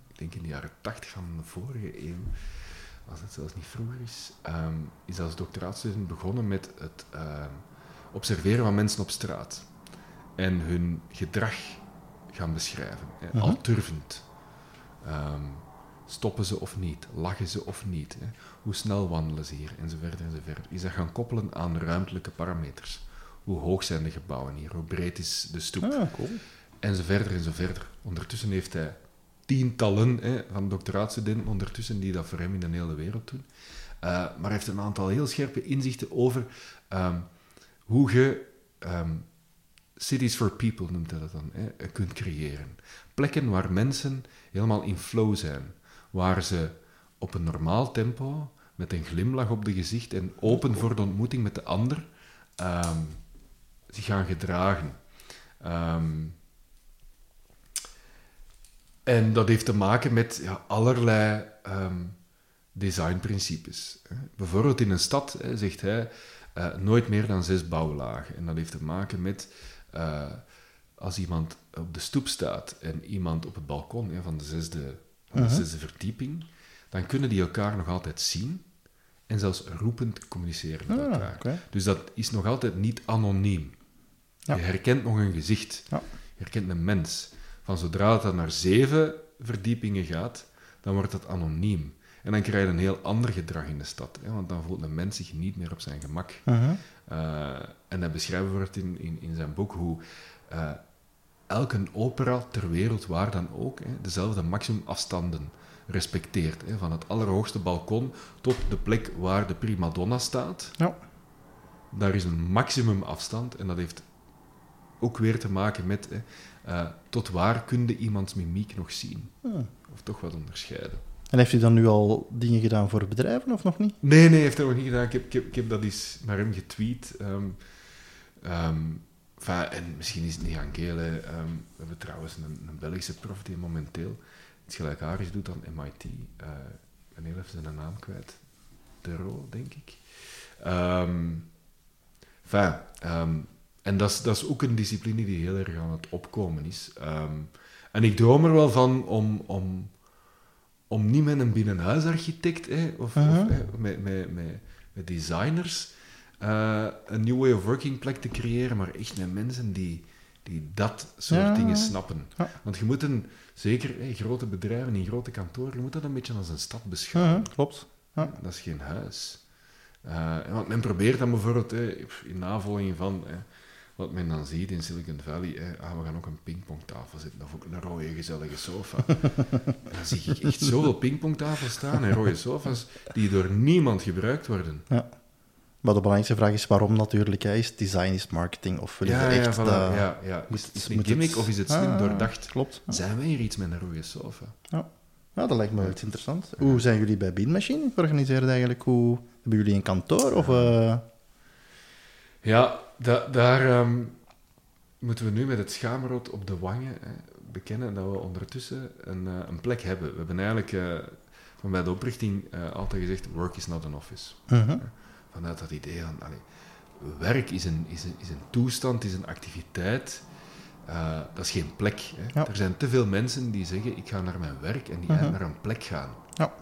ik denk in de jaren tachtig van de vorige eeuw, als het zelfs niet vroeger is, is als doctoraatstudent begonnen met het observeren van mensen op straat. En hun gedrag gaan beschrijven. hè. Al turvend. Ehm, stoppen ze of niet? Lachen ze of niet? Hè? Hoe snel wandelen ze hier? En zo verder en zo verder. Is dat gaan koppelen aan ruimtelijke parameters. Hoe hoog zijn de gebouwen hier? Hoe breed is de stoep? Ah, cool. En zo verder en zo verder. Ondertussen heeft hij tientallen hè, van doctoraatstudenten ondertussen die dat voor hem in de hele wereld doen. Eh, maar hij heeft een aantal heel scherpe inzichten over ehm, hoe je ehm, cities for people, noemt hij dat dan, kunt creëren. Plekken waar mensen helemaal in flow zijn. Waar ze op een normaal tempo, met een glimlach op de gezicht en open voor de ontmoeting met de ander, ehm, zich gaan gedragen. Ehm, en dat heeft te maken met ja, allerlei ehm, designprincipes. Bijvoorbeeld in een stad zegt hij eh, nooit meer dan zes bouwlagen. En dat heeft te maken met eh, als iemand op de stoep staat en iemand op het balkon hè, van, de zesde, van de Mhm. zesde verdieping, dan kunnen die elkaar nog altijd zien en zelfs roepend communiceren met Ah, elkaar. Dus dat is nog altijd niet anoniem. Ja. Je herkent nog een gezicht. Ja. Je herkent een mens. Van zodra het dan naar zeven verdiepingen gaat, dan wordt dat anoniem. En dan krijg je een heel ander gedrag in de stad. Hè? Want dan voelt een mens zich niet meer op zijn gemak. Mhm. Eh, en hij beschrijft bijvoorbeeld in, in, in zijn boek hoe eh, elke opera ter wereld, waar dan ook, hè, dezelfde maximumafstanden respecteert. Hè? Van het allerhoogste balkon tot de plek waar de prima donna staat. Ja. Daar is een maximumafstand en dat heeft ook weer te maken met hè, eh, tot waar kun je iemands mimiek nog zien. Of toch wat onderscheiden. En heeft hij dan nu al dingen gedaan voor bedrijven of nog niet? Nee, nee, heeft hij nog niet gedaan. Ik heb, ik heb, ik dat eens naar hem getweet. Ehm, ehm, en misschien is het niet aan Geel. hè. Ehm, we hebben trouwens een, een Belgische prof die momenteel iets gelijkaardigs doet aan MIT. Eh, ik ben heel even zijn naam kwijt. De Ro, denk ik. En dat is, dat is ook een discipline die heel erg aan het opkomen is. En ik droom er wel van om, om, om niet met een binnenhuisarchitect hè, of, of hè, met, met, met, met designers eh, een new way of working plek te creëren, maar echt met mensen die, die dat soort Ja. dingen snappen. Ja. Want je moet een, zeker hè, grote bedrijven in grote kantoren, je moet dat een beetje als een stad beschouwen. Mhm, klopt. Ja. Dat is geen huis. Eh, want men probeert dan bijvoorbeeld hè, in navolging van hè, wat men dan ziet in Silicon Valley. Hè, ah, we gaan ook een pingpongtafel zetten of ook een rode gezellige sofa. En dan zie ik echt zoveel pingpongtafels staan en rode sofa's die door niemand gebruikt worden. Maar Maar de belangrijkste vraag is waarom natuurlijk. Hè. Is design is marketing of wil je Ja, echt... ja, voilà, dat- ja, ja. Is, het- is het een gimmick het- of is het slim Ah, doordacht? Klopt. Ja. Zijn wij hier iets met een rode sofa? Ja, dat lijkt me wel iets interessant. Hoe zijn jullie bij Bean Machine georganiseerd eigenlijk? Hoe, hebben jullie een kantoor? Of, eh, Ja, da- daar ehm, moeten we nu met het schaamrood op de wangen hè, bekennen dat we ondertussen een, eh, een plek hebben. We hebben eigenlijk eh, van bij de oprichting eh, altijd gezegd, work is not an office. mhm. Vanuit dat idee van, allee, werk is een, is, een, is een toestand, is een activiteit. Dat is geen plek. Hè. Ja. Er zijn te veel mensen die zeggen, ik ga naar mijn werk en die Mhm. naar een plek gaan. Ja.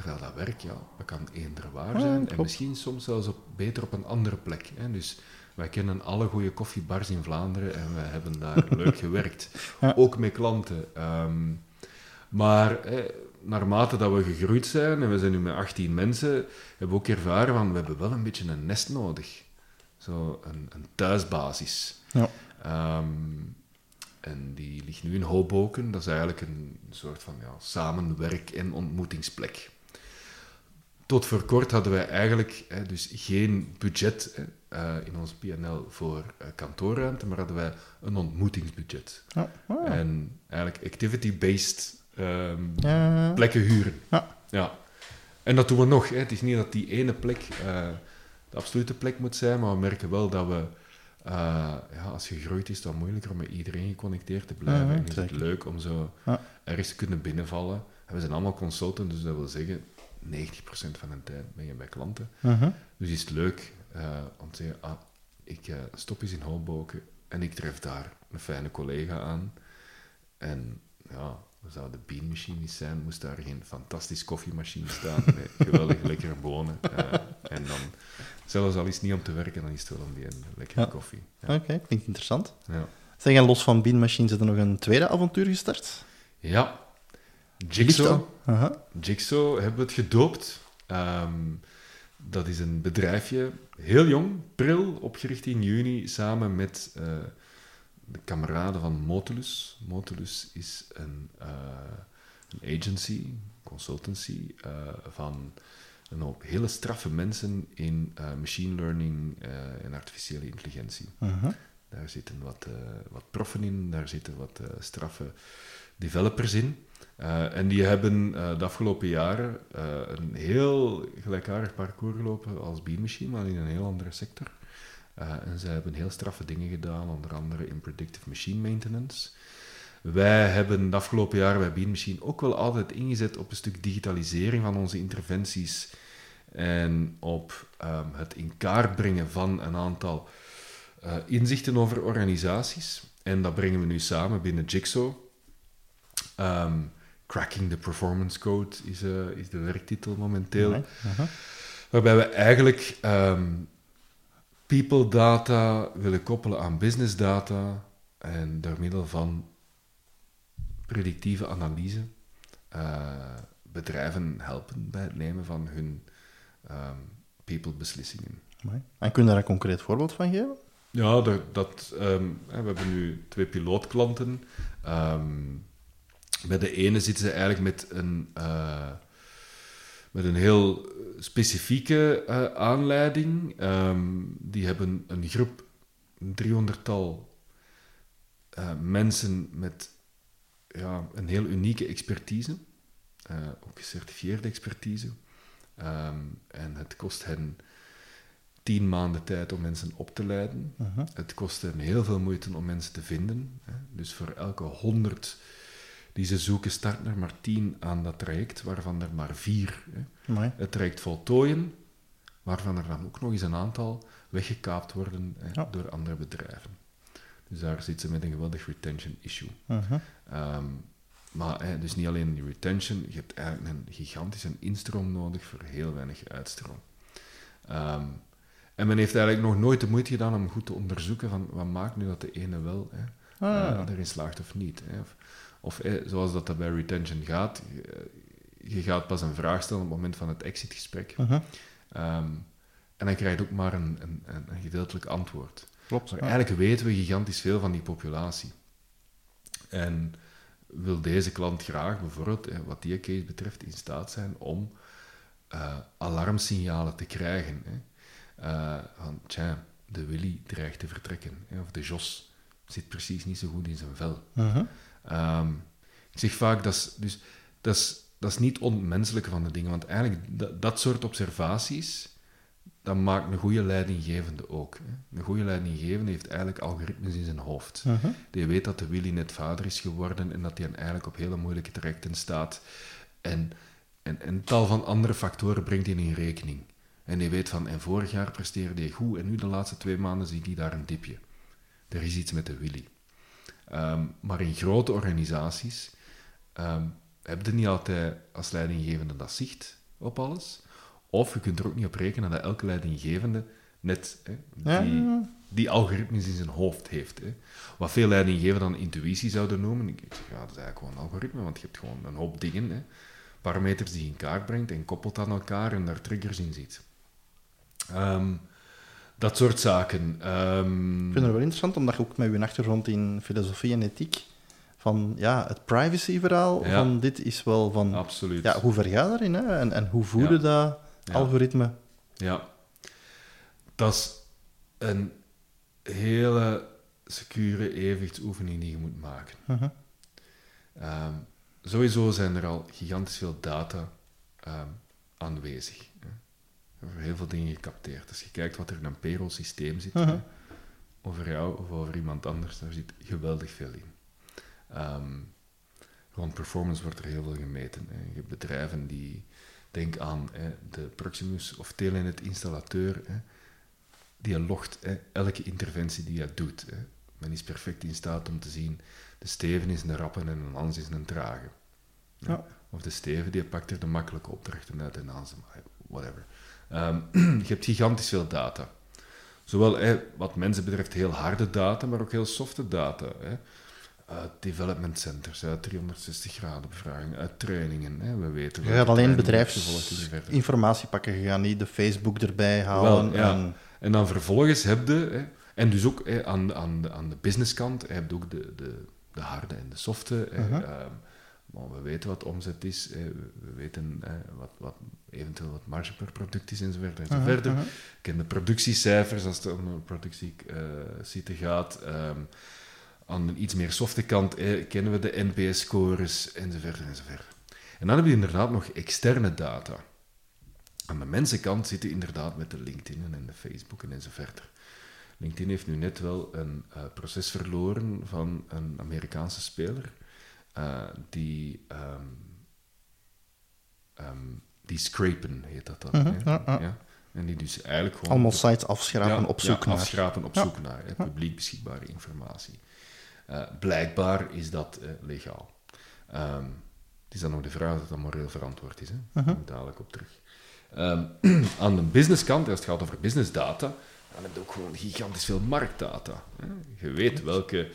Terwijl dat werk, ja, dat kan eender waar zijn. En misschien soms zelfs op, beter op een andere plek. Hè. Dus wij kennen alle goede koffiebars in Vlaanderen en wij hebben daar leuk gewerkt. Ja. Ook met klanten. Ehm, maar hè, naarmate dat we gegroeid zijn, en we zijn nu met 18 mensen, hebben we ook ervaren van, we hebben wel een beetje een nest nodig. Zo een, een thuisbasis. Ja. Ehm, en die ligt nu in Hoboken. Dat is eigenlijk een soort van ja, samenwerk- en ontmoetingsplek. Tot voor kort hadden wij eigenlijk hè, dus geen budget hè, eh, in ons PNL voor eh, kantoorruimte, maar hadden wij een ontmoetingsbudget. Ja. Ah. En eigenlijk activity-based ehm, Ja. plekken huren. Ja. ja. En dat doen we nog. Hè. Het is niet dat die ene plek eh, de absolute plek moet zijn, maar we merken wel dat we, ja, als je gegroeid is, dan moeilijker om met iedereen geconnecteerd te blijven. Mhm, en is het leuk om zo Ja. ergens te kunnen binnenvallen. En we zijn allemaal consultants, dus dat wil zeggen, 90% van de tijd ben je bij klanten. Mhm. Dus is het leuk eh, om te zeggen, ah, ik eh, stop eens in Hoboken en ik tref daar een fijne collega aan. En ja, zouden de beanmachine zijn, moest daar geen fantastisch koffiemachine staan, met geweldig lekkere bonen. eh, en dan, zelfs al is het niet om te werken, dan is het wel om die een lekkere Ja. koffie. Ja. Oké, klinkt interessant. Ja. Zeg, en los van Bean Machine zit er nog een tweede avontuur gestart? ja. Jigsaw. Jigsaw hebben we het gedoopt. Ehm, dat is een bedrijfje, heel jong, pril, opgericht in juni, samen met eh, de kameraden van Motulus. Motulus is een, eh, een agency, consultancy, eh, van een hoop hele straffe mensen in machine learning en artificiële intelligentie. Daar zitten wat, wat proffen in, daar zitten wat straffe developers in. Eh, en die hebben eh, de afgelopen jaren eh, een heel gelijkaardig parcours gelopen als Bean Machine, maar in een heel andere sector. En zij hebben heel straffe dingen gedaan, onder andere in predictive machine maintenance. Wij hebben de afgelopen jaren bij Bean Machine ook wel altijd ingezet op een stuk digitalisering van onze interventies en op ehm, het in kaart brengen van een aantal inzichten over organisaties. En dat brengen we nu samen binnen Jigsaw. Ehm, Cracking the Performance Code is, eh, is de werktitel momenteel. Waarbij we eigenlijk ehm, people data willen koppelen aan business data en door middel van predictieve analyse eh, bedrijven helpen bij het nemen van hun ehm, people beslissingen. Amai. En kun je daar een concreet voorbeeld van geven? Ja, dat, dat, ehm, we hebben nu twee pilootklanten. Ehm, bij de ene zitten ze eigenlijk met een, eh, met een heel specifieke eh, aanleiding. Ehm, die hebben een groep, een driehonderdtal eh, mensen met ja, een heel unieke expertise. ook gecertificeerde expertise. Ehm, en het kost hen tien maanden tijd om mensen op te leiden. Het kost hen heel veel moeite om mensen te vinden. Hè. Dus voor elke honderd die ze zoeken, starten er maar tien aan dat traject, waarvan er maar vier hè, het traject voltooien, waarvan er dan ook nog eens een aantal weggekaapt worden hè, door andere bedrijven. Dus daar zit ze met een geweldig retention issue. Mhm. Ehm, maar hè, dus niet alleen die retention, je hebt eigenlijk een gigantische instroom nodig voor heel weinig uitstroom. Ehm, en men heeft eigenlijk nog nooit de moeite gedaan om goed te onderzoeken van wat maakt nu dat de ene wel hè, Ah. eh, erin slaagt of niet. Hè. Of, of hè, zoals dat, dat bij retention gaat, je, je gaat pas een vraag stellen op het moment van het exitgesprek. Mhm. Ehm, en dan krijg je ook maar een, een, een, gedeeltelijk antwoord. Klopt. Maar ja. eigenlijk weten we gigantisch veel van die populatie. En wil deze klant graag bijvoorbeeld, eh, wat die case betreft, in staat zijn om eh, alarmsignalen te krijgen. Hè. eh, van, tja, de Willy dreigt te vertrekken. Hè, of de Jos zit precies niet zo goed in zijn vel. Mhm. Ehm, ik zeg vaak, dat is, dus, dat, is, dat is niet onmenselijke van de dingen, want eigenlijk dat, dat soort observaties, dat maakt een goede leidinggevende ook. Hè. Een goede leidinggevende heeft eigenlijk algoritmes in zijn hoofd. Mhm. Die weet dat de Willy net vader is geworden en dat hij eigenlijk op hele moeilijke trajecten staat. En, en, en tal van andere factoren brengt hij in rekening. En die weet van, en vorig jaar presteerde hij goed en nu de laatste twee maanden zie ik daar een dipje. Er is iets met de Willy. Ehm, maar in grote organisaties ehm heb je niet altijd als leidinggevende dat zicht op alles. Of je kunt er ook niet op rekenen dat elke leidinggevende net hè, die, ja, die algoritmes in zijn hoofd heeft. Hè. Wat veel leidinggevenden dan intuïtie zouden noemen. Ik zeg, ja, dat is eigenlijk gewoon een algoritme, want je hebt gewoon een hoop dingen. Hè. Parameters die je in kaart brengt en koppelt aan elkaar en daar triggers in ziet. Ehm, dat soort zaken. Ehm, Ik vind het wel interessant, omdat je ook met je achtergrond in filosofie en ethiek, van ja, het privacy-verhaal Ja. van dit is wel van, Absoluut. ja, hoe ver ga je daarin, hè? En, en hoe voede Ja. dat Ja. algoritme? Ja. Dat is een hele secure evenwichtsoefening die je moet maken. Mhm. Ehm, sowieso zijn er al gigantisch veel data ehm, aanwezig. Er heel veel dingen gecapteerd. Als je kijkt wat er in een payroll-systeem zit, Mhm. hè, over jou of over iemand anders, daar zit geweldig veel in. Ehm, rond performance wordt er heel veel gemeten. Hè. Je hebt bedrijven die, denk aan hè, de Proximus of Telenet-installateur, hè, die logt hè, elke interventie die hij doet. Hè. Men is perfect in staat om te zien, de Steven is een rappe en een Hans is een trage. Ja. Of de Steven die pakt er de makkelijke opdrachten uit en Hans, whatever. Ehm, je hebt gigantisch veel data. Zowel wat mensen betreft heel harde data, maar ook heel softe data. Hè. Uit development centers, uit 360 graden bevraging, uit trainingen. Hè. We weten Je gaat alleen bedrijfsinformatie pakken, je gaat niet de Facebook erbij halen. Wel, ja. en, En dan vervolgens heb je, hè, en dus ook hè, aan, aan, de, aan de businesskant, heb je ook de, de, de harde en de softe. Mhm. ehm, maar we weten wat omzet is, we, we weten wat, wat eventueel wat marge per product is enzovoort enzovoort. Ik ken de productiecijfers als het om een productiesite gaat. ehm, aan de iets meer softe kant eh, kennen we de NPS-scores enzovoort enzovoort. En dan heb je inderdaad nog externe data. Aan de mensenkant zitten inderdaad met de LinkedIn en de Facebook en enzovoort. LinkedIn heeft nu net wel een eh, proces verloren van een Amerikaanse speler eh, die, ehm, ehm, die scrapen heet dat dan. Mhm, ja, ja. En die dus eigenlijk gewoon Allemaal sites afschrapen op zoek naar. afschrapen op zoek naar hè, publiek beschikbare informatie. Eh, blijkbaar is dat eh, legaal. Ehm, het is dan nog de vraag of dat moreel verantwoord is. Hè? Daar Mhm. kom ik dadelijk op terug. Aan de businesskant, als het gaat over businessdata, dan heb je ook gewoon gigantisch veel marktdata. Hè? Je weet welke,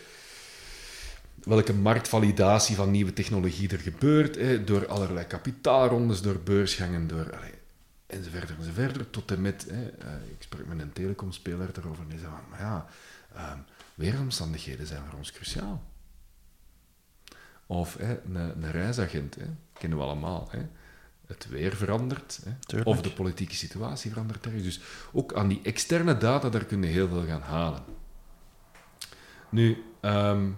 welke marktvalidatie van nieuwe technologie er gebeurt, hè? door allerlei kapitaalrondes, door beursgangen, door... allee, enzovoort enzovoort, tot en met... Hè, eh, ik sprak met een telecomspeler daarover en die zei van, maar ja, ehm, weeromstandigheden zijn voor ons cruciaal. Of hè, een, een reisagent, hè, kennen we allemaal. Hè. Het weer verandert, hè, of de politieke situatie verandert ergens. Dus ook aan die externe data, daar kun je heel veel gaan halen. Nu, ehm,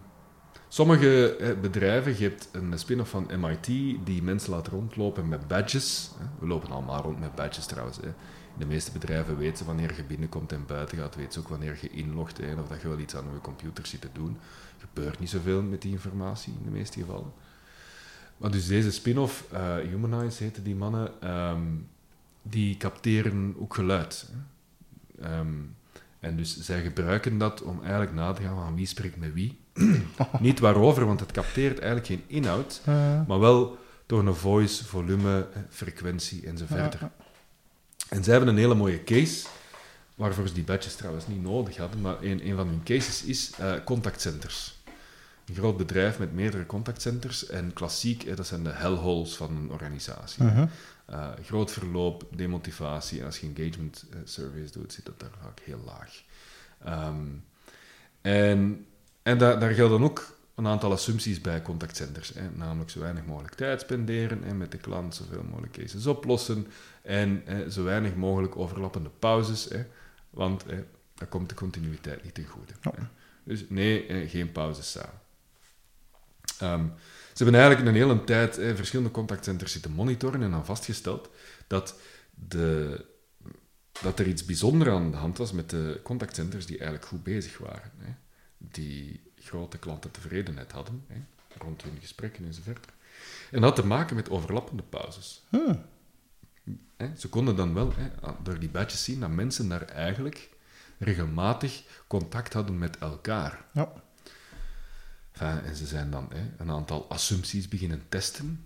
sommige hè, bedrijven, je hebt een spin-off van MIT die mensen laat rondlopen met badges. We lopen allemaal rond met badges trouwens. In de meeste bedrijven weten ze wanneer je binnenkomt en buiten gaat, weten ze ook wanneer je inlogt en of dat je wel iets aan je computer zit te doen. Gebeurt niet zoveel met die informatie in de meeste gevallen. Maar dus deze spin-off, eh Humanize heten die mannen, ehm, die capteren ook geluid. Hè. En dus zij gebruiken dat om eigenlijk na te gaan van wie spreekt met wie. Niet waarover, want het capteert eigenlijk geen inhoud, maar wel door een voice, volume, frequentie enzovoort. En zij hebben een hele mooie case, waarvoor ze die badges trouwens niet nodig hadden, maar een, een van hun cases is eh, contactcenters. Een groot bedrijf met meerdere contactcenters en klassiek, eh, dat zijn de hellholes van een organisatie. mhm. Eh, groot verloop, demotivatie. En als je engagement eh, surveys doet, zit dat daar vaak heel laag. Ehm, en en daar, daar gelden ook een aantal assumpties bij contactcenters. Hè, namelijk zo weinig mogelijk tijd spenderen en met de klant zoveel mogelijk cases oplossen en hè, zo weinig mogelijk overlappende pauzes, hè, want hè, dan komt de continuïteit niet ten goede. Hè. Dus nee, geen pauzes samen. Ehm, ze hebben eigenlijk een hele tijd hè, verschillende contactcenters zitten monitoren en dan vastgesteld dat, de, dat er iets bijzonders aan de hand was met de contactcenters die eigenlijk goed bezig waren. Hè. Die grote klantentevredenheid hadden, hè, rond hun gesprekken enzovoort. En dat had te maken met overlappende pauzes. Hè, Ze konden dan wel hè, door die badges zien dat mensen daar eigenlijk regelmatig contact hadden met elkaar. Ja. Enfin, en ze zijn dan hè, een aantal assumpties beginnen testen.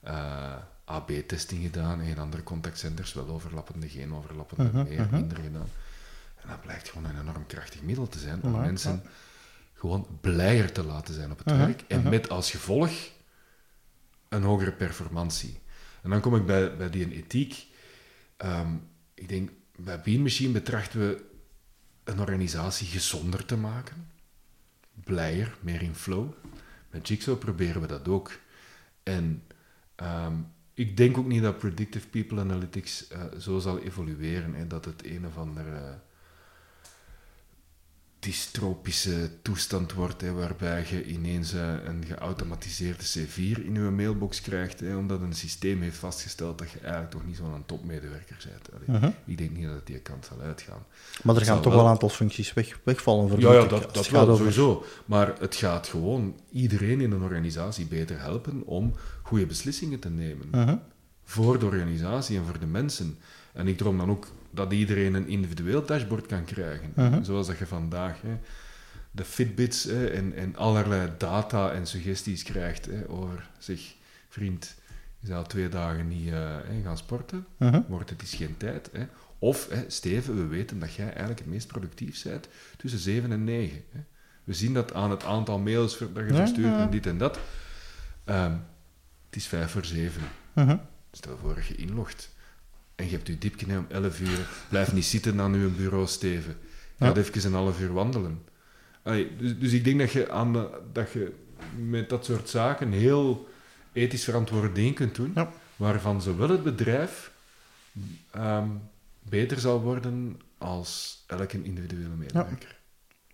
Eh, AB-testing gedaan en in andere contactcenters wel overlappende, geen overlappende, Mhm, meer, mhm. minder gedaan. En dat blijkt gewoon een enorm krachtig middel te zijn om mensen gewoon blijer te laten zijn op het Mhm, werk. En met als gevolg een hogere performantie. En dan kom ik bij, bij die ethiek. Ehm, ik denk, bij Bean Machine betrachten we een organisatie gezonder te maken. Blijer, meer in flow. Met Jigsaw proberen we dat ook. En ehm, ik denk ook niet dat Predictive People Analytics eh, zo zal evolueren. Hè, dat het een of andere dystropische toestand wordt, hè, waarbij je ineens eh, een geautomatiseerde C4 in je mailbox krijgt, hè, omdat een systeem heeft vastgesteld dat je eigenlijk toch niet zo'n topmedewerker bent. Allee, Mhm. Ik denk niet dat het die kant zal uitgaan. Maar er Het gaan toch wel- een aantal functies weg, wegvallen. Ja, vermoed ja ik, dat, dat gaat over- sowieso. Maar het gaat gewoon iedereen in een organisatie beter helpen om goede beslissingen te nemen. Mhm. Voor de organisatie en voor de mensen. En ik droom dan ook dat iedereen een individueel dashboard kan krijgen. Mhm. Zoals dat je vandaag hè, de Fitbits hè, en, en allerlei data en suggesties krijgt hè, over zich, vriend, je zou twee dagen niet eh, gaan sporten, Mhm. wordt het is geen tijd. Hè. Of, hè, Steven, we weten dat jij eigenlijk het meest productief bent tussen 7 en 9. Hè. We zien dat aan het aantal mails dat je verstuurt ja. en dit en dat. Ehm, het is 5 voor 7. Mhm. Stel voor dat je inlogt en je hebt je diepje om 11 uur. Blijf niet zitten aan je bureau, Steven. Ga Ja. even een half uur wandelen. Allee, dus, dus ik denk dat je, aan de- dat je met dat soort zaken heel ethisch verantwoorde dingen kunt doen, Ja. waarvan zowel het bedrijf ehm, beter zal worden als elke individuele medewerker.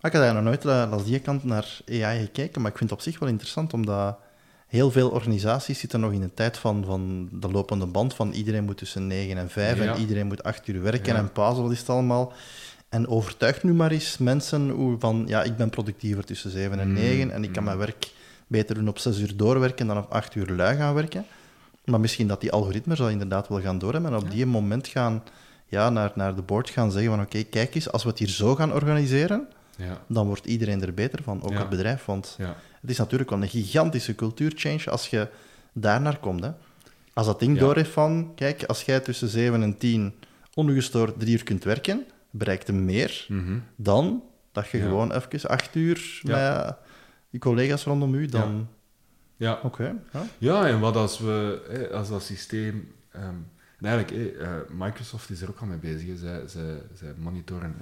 Ik had eigenlijk nog nooit eh, als die kant naar AI gekeken, maar ik vind het op zich wel interessant, omdat heel veel organisaties zitten nog in een tijd van, van de lopende band, van iedereen moet tussen 9 en 5 Ja. en iedereen moet 8 uur werken Ja. en pauze, wat is het allemaal. En overtuig nu maar eens mensen hoe van, ja, ik ben productiever tussen 7 en Mm, 9 en ik kan mm. mijn werk beter doen op 6 uur doorwerken dan op 8 uur lui gaan werken. Maar misschien dat die algoritmes dat inderdaad wel gaan doorhebben en op die moment gaan ja, naar, naar de board gaan zeggen van oké, kijk eens, als we het hier zo gaan organiseren, dan wordt iedereen er beter van, ook het bedrijf. Want ja, het is natuurlijk wel een gigantische cultuurchange als je daar naar komt. Hè. Als dat ding Ja. door heeft van, kijk, als jij tussen 7 en 10 ongestoord drie uur kunt werken, bereikt hem meer mhm. dan dat je Ja. gewoon even acht uur Ja. met je collega's rondom u, dan... ja. Oké, ja. Ja, en wat als we, als dat systeem... ehm, en eigenlijk, eh, Microsoft is er ook al mee bezig. Zij, zij, zij monitoren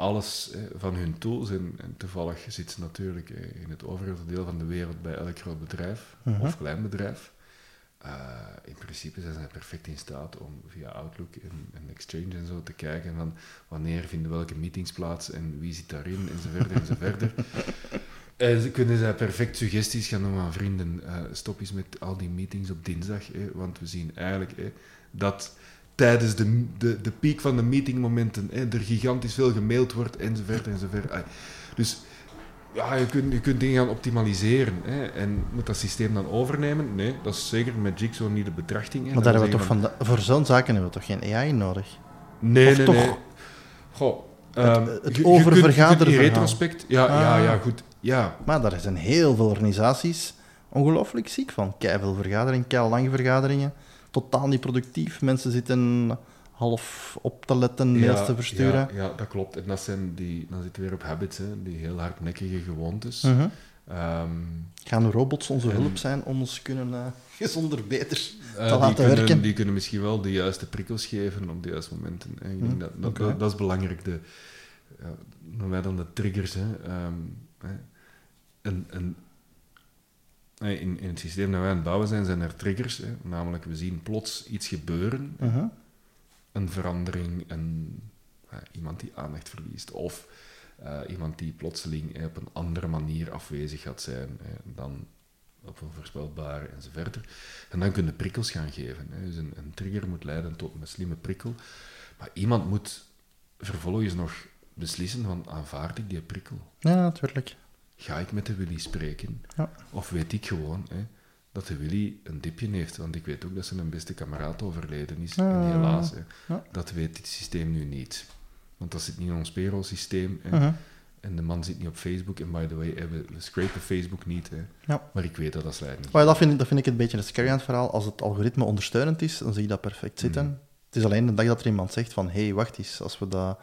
alles hè, van hun tools. En, en toevallig zit ze natuurlijk hè, in het overgrote deel van de wereld bij elk groot bedrijf Mhm. of klein bedrijf. Eh, in principe zijn zij perfect in staat om via Outlook en, en Exchange en zo te kijken van wanneer vinden welke meetings plaats en wie zit daarin enzovoort enzovoort. En ze kunnen zij perfect suggesties gaan doen aan vrienden. eh, stop eens met al die meetings op dinsdag, want we zien eigenlijk dat tijdens de, de, de piek van de meetingmomenten hè, er gigantisch veel gemaild wordt enzovoort enzovoort. Ah, Dus ja, je kunt, je kunt dingen gaan optimaliseren. Hè, en moet dat systeem dan overnemen? Nee, dat is zeker met Jigsaw niet de betrachting. hè. Maar daar hebben we toch van, voor zo'n zaken hebben we toch geen AI nodig? Nee, Of nee, toch? nee. Goh, Het- ehm, het oververgaderen retrospect, ja, ja, Ah. ja, goed. Ja, Maar daar zijn heel veel organisaties ongelooflijk ziek van. veel vergaderingen, kei lange vergaderingen. Totaal niet productief. Mensen zitten half op te letten, mails ja, te versturen. Ja, ja, dat klopt. En dat zijn die, dan zitten we weer op habits, hè, die heel hardnekkige gewoontes. Mhm. Ehm, Gaan robots onze En- hulp zijn om ons kunnen eh, gezonder, beter eh, te laten kunnen, werken? die kunnen misschien wel de juiste prikkels geven op de juiste momenten. hè. Ik denk dat, dat, dat, dat is belangrijk. De, ja, noemen wij dan de triggers. Hè. Ehm, hè. een, een, in, in het systeem dat wij aan het bouwen zijn, zijn er triggers. Hè. Namelijk, we zien plots iets gebeuren, Mhm. een verandering, een, iemand die aandacht verliest. Of eh, iemand die plotseling op een andere manier afwezig gaat zijn dan op een voorspelbare enzovoort. En dan kunnen prikkels gaan geven. Hè. Dus een, een trigger moet leiden tot een slimme prikkel. Maar iemand moet vervolgens nog beslissen van aanvaard ik die prikkel? Ja, natuurlijk. Ga ik met de Willy spreken? Ja. Of weet ik gewoon hè, dat de Willy een dipje heeft? Want ik weet ook dat zijn beste kameraad overleden is. Ja. En helaas, hè, Ja. dat weet dit systeem nu niet. Want dat zit niet in ons payroll-systeem. Mhm. En de man zit niet op Facebook. En by the way, we, scrapen Facebook niet. Hè. Ja. Maar ik weet dat leiding. Maar ja, dat, vind ik, dat vind ik een beetje een scary aan het verhaal. Als het algoritme ondersteunend is, dan zie je dat perfect zitten. Mhm. Het is alleen de dag dat er iemand zegt van, hé, hey, wacht eens, als we dat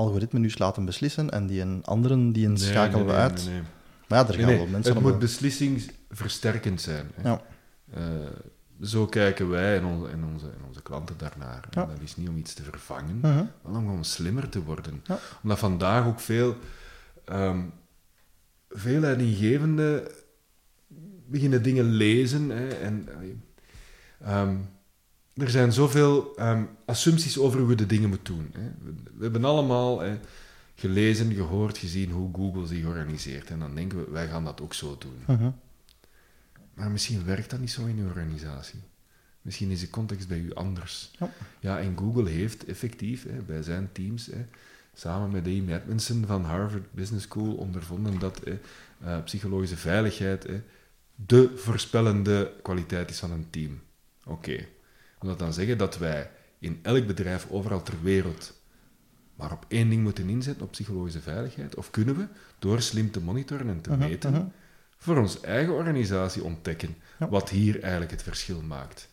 algoritme nu laten beslissen en die een anderen, die een Nee, schakelen nee, uit. Maar ja, er gaan wel mensen het moet beslissingsversterkend zijn. Hè. Ja. Eh, zo kijken wij en onze, en onze, en onze klanten daarnaar. Ja. Dat is niet om iets te vervangen, Mhm. maar om gewoon slimmer te worden. Ja. Omdat vandaag ook veel, ehm veel leidinggevenden beginnen dingen lezen. Hè, en, ehm, er zijn zoveel ehm, assumpties over hoe je de dingen moet doen. Hè. We, we hebben allemaal hè, gelezen, gehoord, gezien hoe Google zich organiseert. En dan denken we, wij gaan dat ook zo doen. Mhm. Maar misschien werkt dat niet zo in uw organisatie. Misschien is de context bij u anders. Ja. Ja, en Google heeft effectief hè, bij zijn teams, hè, samen met Amy Edmondson van Harvard Business School, ondervonden dat hè, eh, psychologische veiligheid hè, de voorspellende kwaliteit is van een team. Oké. Wil dat dan zeggen dat wij in elk bedrijf overal ter wereld maar op één ding moeten inzetten, op psychologische veiligheid? Of kunnen we, door slim te monitoren en te Mhm, meten, mhm. voor onze eigen organisatie ontdekken Ja. wat hier eigenlijk het verschil maakt.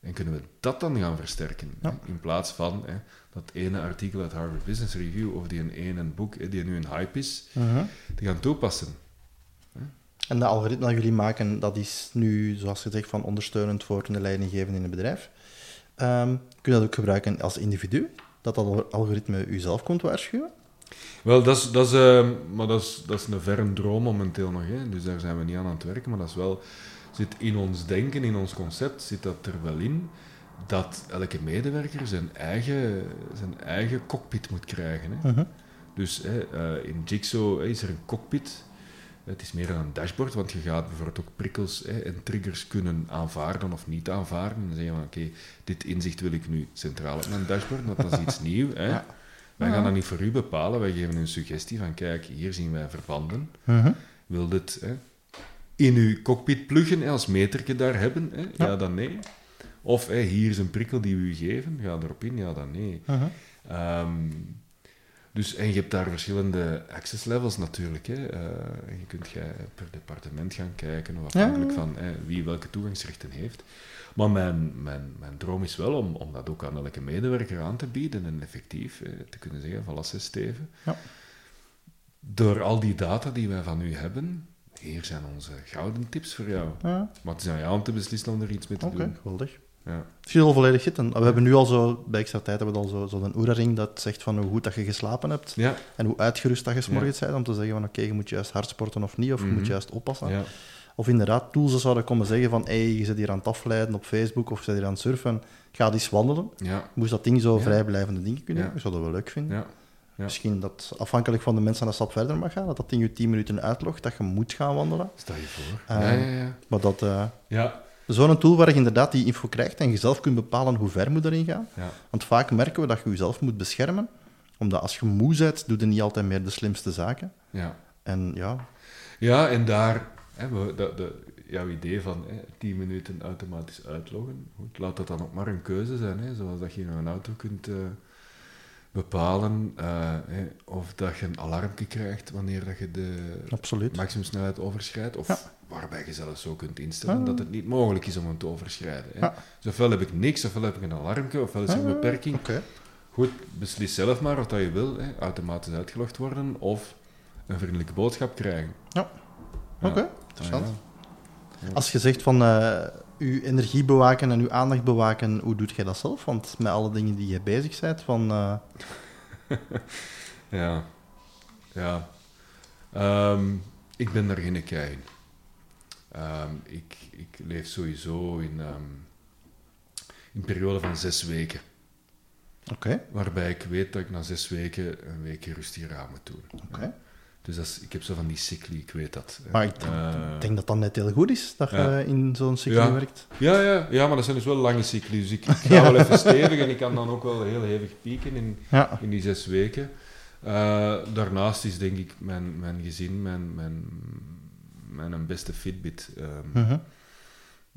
En kunnen we dat dan gaan versterken? Ja. In plaats van hè, dat ene artikel uit Harvard Business Review of die een ene boek hè, die nu een hype is, Mhm. te gaan toepassen. En dat algoritme dat jullie maken, dat is nu, zoals gezegd, van ondersteunend voor de leidinggevende in het bedrijf. Ehm, kun je dat ook gebruiken als individu? Dat dat algoritme u zelf komt waarschuwen? Wel, dat is, dat is, eh, maar dat is, dat is een verre droom momenteel nog. Hè. Dus daar zijn we niet aan aan het werken. Maar dat is wel, zit in ons denken, in ons concept, zit dat er wel in dat elke medewerker zijn eigen, zijn eigen cockpit moet krijgen. Hè. Mhm. Dus hè, eh, in Jigsaw is er een cockpit. Het is meer dan een dashboard, want je gaat bijvoorbeeld ook prikkels hè, en triggers kunnen aanvaarden of niet aanvaarden. En dan zeg je van, oké, dit inzicht wil ik nu centraal op mijn dashboard, want dat is iets nieuws. Hè. Ja. Wij gaan dat niet voor u bepalen, wij geven een suggestie van, kijk, hier zien wij verbanden. Mhm. Wil dit hè, in uw cockpit pluggen, als meterke daar hebben? Hè? Ja. Ja. dan nee. Of hè, hier is een prikkel die we u geven, ga erop in, ja dan nee. Mhm. Ehm, dus, en je hebt daar verschillende access levels natuurlijk. Hè. Eh, en je kunt jij per departement gaan kijken, of afhankelijk Ja. van hè, wie welke toegangsrechten heeft. Maar mijn, mijn, mijn droom is wel om, om dat ook aan elke medewerker aan te bieden en effectief hè, te kunnen zeggen van Lasse Steven. Ja. Door al die data die wij van u hebben, hier zijn onze gouden tips voor jou. Ja, Maar het is aan jou om te beslissen om er iets mee te Oké, doen. geweldig. Ja. Het is al volledig zitten. We hebben nu al zo, bij extra tijd hebben we al zo, zo'n Oura-ring dat zegt van hoe goed dat je geslapen hebt Ja, en hoe uitgerust dat je morgens bent om te zeggen van oké, je moet juist hard sporten of niet, of je Mhm. moet juist oppassen. ja. Of inderdaad, tools zouden komen zeggen van hey, je zit hier aan het afleiden op Facebook of je zit hier aan het surfen, ga eens wandelen. ja, Moest dat ding zo vrijblijvende dingen kunnen doen? Zou dat wel leuk vinden. ja. Ja. Misschien dat afhankelijk van de mensen een stap verder mag gaan, dat dat ding je 10 minuten uitlogt, dat je moet gaan wandelen. Stel je voor. Eh, ja, ja, ja. Maar dat... eh, ja. Zo'n tool waar je inderdaad die info krijgt en je zelf kunt bepalen hoe ver moet erin gaan. ja. Want vaak merken we dat je jezelf moet beschermen, omdat als je moe bent, doe je niet altijd meer de slimste zaken. ja. En ja, Ja, en daar, hè, we, de, jouw idee van hè, 10 minuten automatisch uitloggen, goed, laat dat dan ook maar een keuze zijn. Hè, zoals dat je in een auto kunt eh, bepalen eh, hè, of dat je een alarmpje krijgt wanneer dat je de absoluut. maximumsnelheid overschrijdt, of Ja. waarbij je zelfs zo kunt instellen Ja. dat het niet mogelijk is om hem te overschrijden. Hè. Ja. Dus ofwel heb ik niks, ofwel heb ik een alarmpje, ofwel is er een Ah, beperking. Goed, beslis zelf maar wat dat je wil. Hè. Automatisch uitgelogd worden of een vriendelijke boodschap krijgen. Ja. Ja. Oké, interessant. Ah, ja. Als je zegt van eh uw energie bewaken en uw aandacht bewaken, hoe doet jij dat zelf? Want met alle dingen die je bezig bent, van... eh, Ja. Ja. Ehm, Ik ben daar geen kei in. Ehm, ik, ik leef sowieso in, ehm, in een periode van zes weken. Oké. Waarbij ik weet dat ik na zes weken een weekje rust hier aan moet doen. Oké. Dus dat is, ik heb zo van die cycli, ik weet dat. Maar ik Eh, denk dat dat net heel goed is, dat Ja. je in zo'n cycli Ja. werkt. Ja, ja, ja, maar dat zijn dus wel lange cycli. Dus ik, ik ga wel even stevig en ik kan dan ook wel heel hevig pieken in, in die zes weken. Eh, daarnaast is denk ik mijn, mijn gezin, mijn, mijn, mijn beste Fitbit. ehm, Mhm.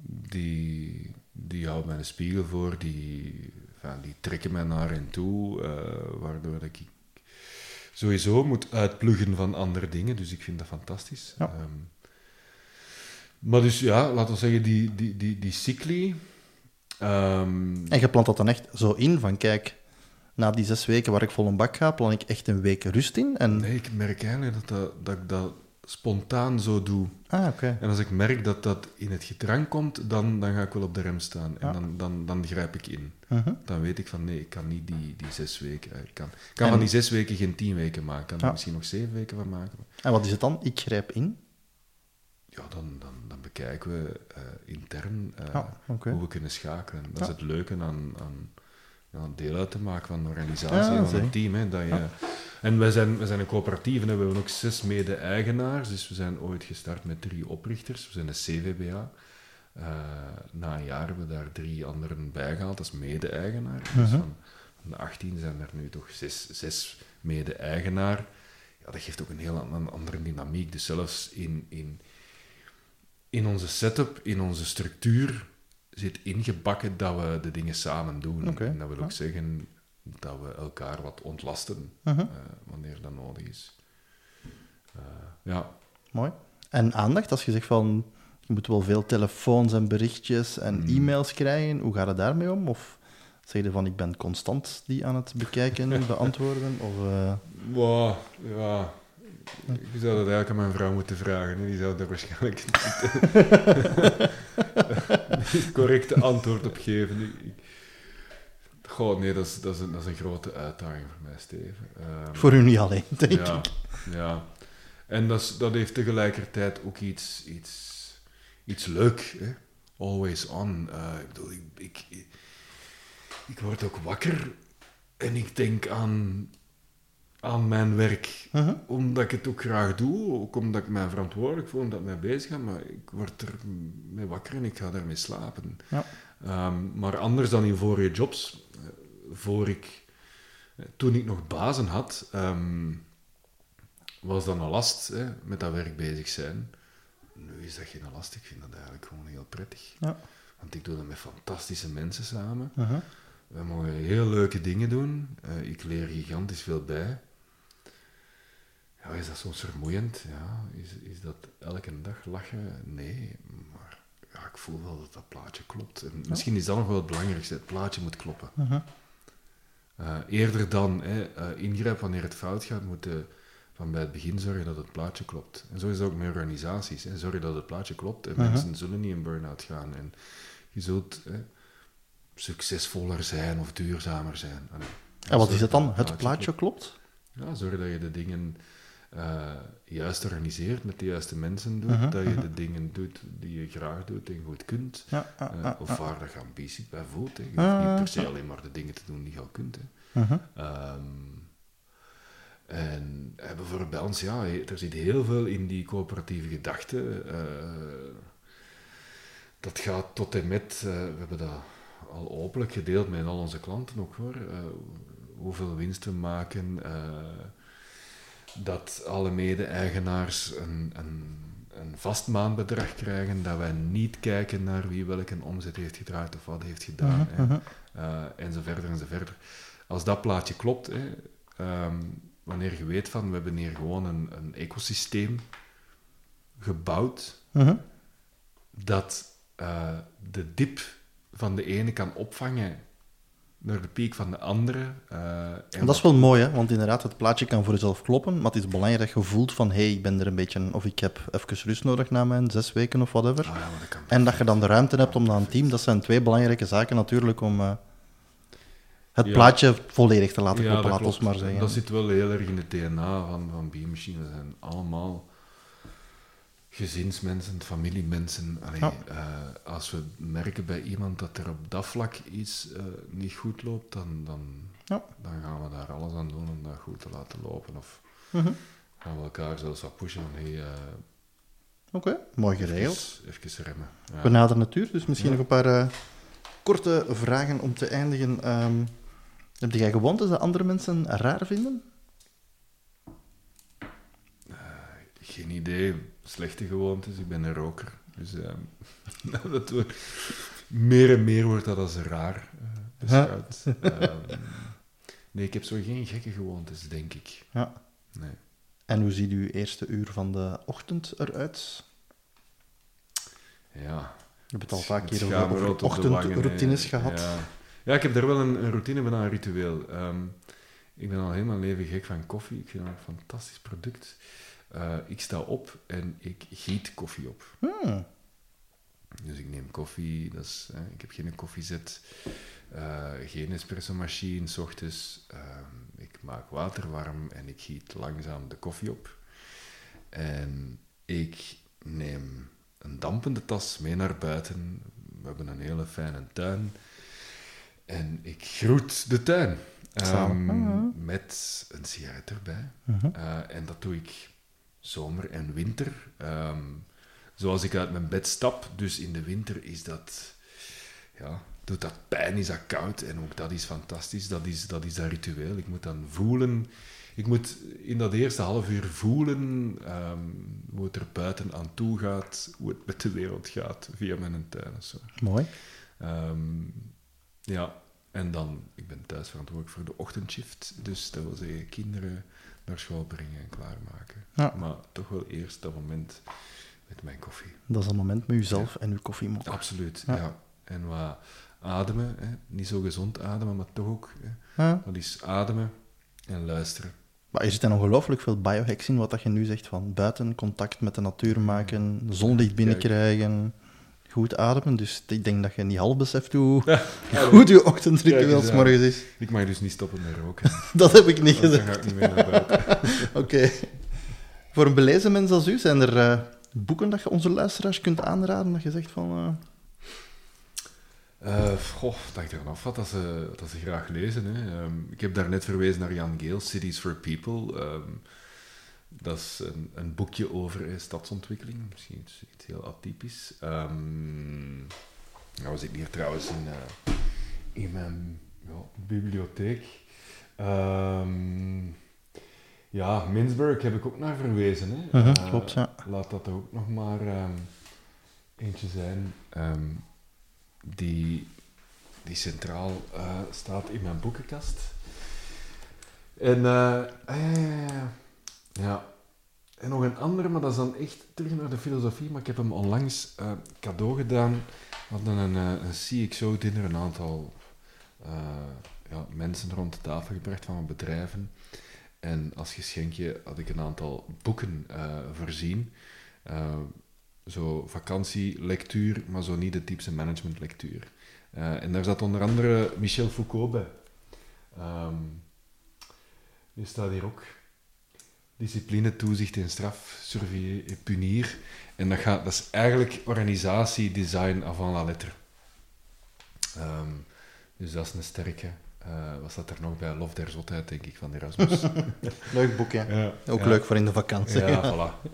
die, die houdt mij een spiegel voor, die, enfin, die trekken mij naar hen toe, eh, waardoor dat ik sowieso moet uitpluggen van andere dingen. Dus ik vind dat fantastisch. Ja. Ehm, maar dus ja, laten we zeggen, die, die, die, die cycli... ehm, En je plant dat dan echt zo in, van kijk, na die zes weken waar ik vol een bak ga, plan ik echt een week rust in. En... nee, ik merk eigenlijk dat, dat, dat ik dat spontaan zo doe. Ah. En als ik merk dat dat in het gedrang komt, dan, dan ga ik wel op de rem staan. En Ja. dan, dan, dan grijp ik in. Mhm. Dan weet ik van nee, ik kan niet die, die zes weken. eh, Ik kan, ik kan En- van die zes weken geen tien weken maken. Ik kan er Ja. misschien nog zeven weken van maken. En wat is het dan? Ik grijp in. Ja, dan, dan, dan bekijken we eh, intern eh, Ja, oké. hoe we kunnen schakelen. Dat is het leuke aan, aan ja, deel uit te maken van een organisatie, van een team. Hè, dat je. En wij zijn, wij zijn een coöperatief en we hebben ook zes mede-eigenaars. Dus we zijn ooit gestart met drie oprichters. We zijn een CVBA. Eh, na een jaar hebben we daar drie anderen bijgehaald als mede-eigenaar. Dus Mhm. van, van de 18 zijn er nu toch zes, zes mede-eigenaar. Ja, dat geeft ook een heel an- andere dynamiek. Dus zelfs in, in, in onze setup, in onze structuur, zit ingebakken dat we de dingen samen doen. En dat wil ja. ook zeggen dat we elkaar wat ontlasten Mhm. eh, wanneer dat nodig is. Eh, ja, Mooi. En aandacht, als je zegt van, je moet wel veel telefoons en berichtjes en Hmm. e-mails krijgen, hoe gaat het daarmee om? Of zeg je van, ik ben constant die aan het bekijken, beantwoorden? Of, eh, Wow, ja. Je zou dat eigenlijk aan mijn vrouw moeten vragen. hè. Die zou daar waarschijnlijk het correcte antwoord op geven. Ik, ik- Goh, nee, dat is, dat, is een, dat is een grote uitdaging voor mij, Steven. Ehm, voor u niet alleen, denk ja, ik. ja. En dat, is, dat heeft tegelijkertijd ook iets, iets, iets leuk. Hè? Always on. Eh, ik bedoel, ik, ik, word ook wakker en ik denk aan, aan mijn werk. Mhm. Omdat ik het ook graag doe, ook omdat ik mij verantwoordelijk voel, omdat ik mij bezig ga. Maar ik word er mee wakker en ik ga daarmee slapen. Ja. Ehm, maar anders dan in vorige jobs, eh, voor ik, eh, toen ik nog bazen had, ehm, was dat een last, hè, met dat werk bezig zijn. Nu is dat geen last, ik vind dat eigenlijk gewoon heel prettig. Ja. Want ik doe dat met fantastische mensen samen. Mhm. We mogen heel leuke dingen doen. Eh, ik leer gigantisch veel bij. Ja, is dat soms vermoeiend? Ja. Is, is dat elke dag lachen? Nee. Ik voel wel dat dat plaatje klopt. En misschien is dat nog wel het belangrijkste. Het plaatje moet kloppen. Mhm. Eh, eerder dan hè, eh, ingrijpen wanneer het fout gaat, moeten van bij het begin zorgen dat het plaatje klopt. En zo is het ook met organisaties. Hè. Zorg dat het plaatje klopt en Mhm. mensen zullen niet in burn-out gaan. En je zult hè, succesvoller zijn of duurzamer zijn. Allee, En wat is het dat dan? Het plaatje klopt? Ja, zorg dat je de dingen eh, juist organiseert, met de juiste mensen doet, Mhm, dat je mhm. de dingen doet die je graag doet en goed kunt. Ja, Eh, of waar dat je ambitie bij voelt. Hè. Je hoeft niet per se alleen maar de dingen te doen die je al kunt. Hè. Mhm. Ehm, en eh, bijvoorbeeld bij ons, ja, er zit heel veel in die coöperatieve gedachte. dat gaat tot en met, we hebben dat al openlijk gedeeld met al onze klanten ook hoor, hoeveel winst we maken, dat alle mede-eigenaars een, een, een vast maandbedrag krijgen, dat wij niet kijken naar wie welke omzet heeft gedraaid of wat heeft gedaan, hè, en zo verder en zo verder. Als dat plaatje klopt, hè, ehm, wanneer je weet van, we hebben hier gewoon een, een ecosysteem gebouwd, Mhm. dat eh, de dip van de ene kan opvangen naar de piek van de andere. eh, en En dat is wel mooi, hè? want inderdaad, het plaatje kan voor jezelf kloppen, maar het is belangrijk dat je voelt van, hé, hey, ik ben er een beetje, of ik heb even rust nodig na mijn zes weken of whatever. Ah, ja, maar dat kan En dat je dan de ruimte hebt om naar een team, dat zijn twee belangrijke zaken natuurlijk om eh, het Ja. plaatje volledig te laten kloppen, laat ons maar zeggen. Dat zit wel heel erg in het DNA van, van Biermachine. We zijn allemaal gezinsmensen, familiemensen. Allee, Ja. eh, als we merken bij iemand dat er op dat vlak iets eh, niet goed loopt, dan, dan, Ja. dan gaan we daar alles aan doen om dat goed te laten lopen. Of Mhm. gaan we elkaar zelfs wat pushen van hey, eh, Oké, mooi geregeld. even, even remmen. Ja. We naderen het uur, dus misschien nog een paar korte vragen om te eindigen. Ehm, heb jij gewoontes dat andere mensen raar vinden? Geen idee. Slechte gewoontes. Ik ben een roker. Dus ehm, dat wordt, meer en meer wordt dat als raar eh, beschouwd. Ehm, nee, ik heb zo geen gekke gewoontes, denk ik. Ja. Nee. En hoe ziet uw eerste uur van de ochtend eruit? Ja. Je hebt het al vaak Het hier over, ochtendroutines gehad. Ja. ja, ik heb daar wel een, een routine, bijna een ritueel. Ehm, ik ben al helemaal leven gek van koffie. Ik vind dat een fantastisch product. Eh, ik sta op en ik giet koffie op. Hmm. Dus ik neem koffie, dat is, hè, ik heb geen koffiezet, eh, geen espresso-machine, s ochtends. Ehm, ik maak water warm en ik giet langzaam de koffie op. En ik neem een dampende tas mee naar buiten. We hebben een hele fijne tuin. En ik groet de tuin. Samen. Mhm. met een sigaret erbij. Mhm. Eh, en dat doe ik zomer en winter. Ehm, zoals ik uit mijn bed stap. Dus in de winter is dat... Ja, doet dat pijn, is dat koud. En ook dat is fantastisch. Dat is dat, is dat ritueel. Ik moet dan voelen... Ik moet in dat eerste half uur voelen ehm, hoe het er buiten aan toe gaat. Hoe het met de wereld gaat via mijn tuin zo. Mooi. Ehm, ja, en dan, ik ben thuis verantwoordelijk voor de ochtendshift, dus dat wil zeggen kinderen naar school brengen en klaarmaken. Ja. Maar toch wel eerst dat moment met mijn koffie. Dat is een moment met uzelf en uw koffiemok. Absoluut, Ja. ja. En wat ademen, hè. niet zo gezond ademen, maar toch ook. Hè. Ja. Wat is ademen en luisteren. Maar er zitten ongelooflijk veel biohacks in, wat dat je nu zegt van buiten contact met de natuur maken, zonlicht binnenkrijgen, goed ademen. Dus ik denk dat je niet half beseft hoe goed je ochtendritueel Kijk eens s aan. morgens is. Ik mag dus niet stoppen met roken, Dat heb ik niet dan gezegd. ga ik niet meer naar buiten. Oké. Voor een belezen mens als u, zijn er eh, boeken dat je onze luisteraars kunt aanraden, dat je zegt van... eh, Eh, goh, dat ik ervan af wat dat ze, dat ze graag lezen. Hè. Ehm, ik heb daar net verwezen naar Jan Geel, Cities for People. Ehm, dat is een, een boekje over eh, stadsontwikkeling. Misschien iets, iets heel atypisch. Ehm nou, we zitten hier trouwens in, eh, in mijn ja, bibliotheek. Ehm, ja, Mintzberg heb ik ook naar verwezen. Hè. Mhm, Eh, klopt, ja. Laat dat ook nog maar ehm, eentje zijn. Die, die centraal staat in mijn boekenkast. En, eh, ah, ja, ja, ja. Ja. En nog een andere, maar dat is dan echt terug naar de filosofie. Maar ik heb hem onlangs eh, cadeau gedaan. We hadden een, eh, een CXO-dinner, een aantal eh, ja, mensen rond de tafel gebracht van bedrijven. En als geschenkje had ik een aantal boeken voorzien. Zo vakantielectuur, maar zo niet de typische managementlectuur. En daar zat onder andere Michel Foucault bij. Die staat hier ook. Discipline, toezicht en straf, surveiller et punir. En dat, gaat, dat is eigenlijk organisatie, design avant la lettre. Ehm, dus dat is een sterke. Eh wat staat er nog bij? Lof der zotheid, denk ik, van Erasmus. Leuk boek, ja. ja, Ook ja. leuk voor in de vakantie. Ja, voilà.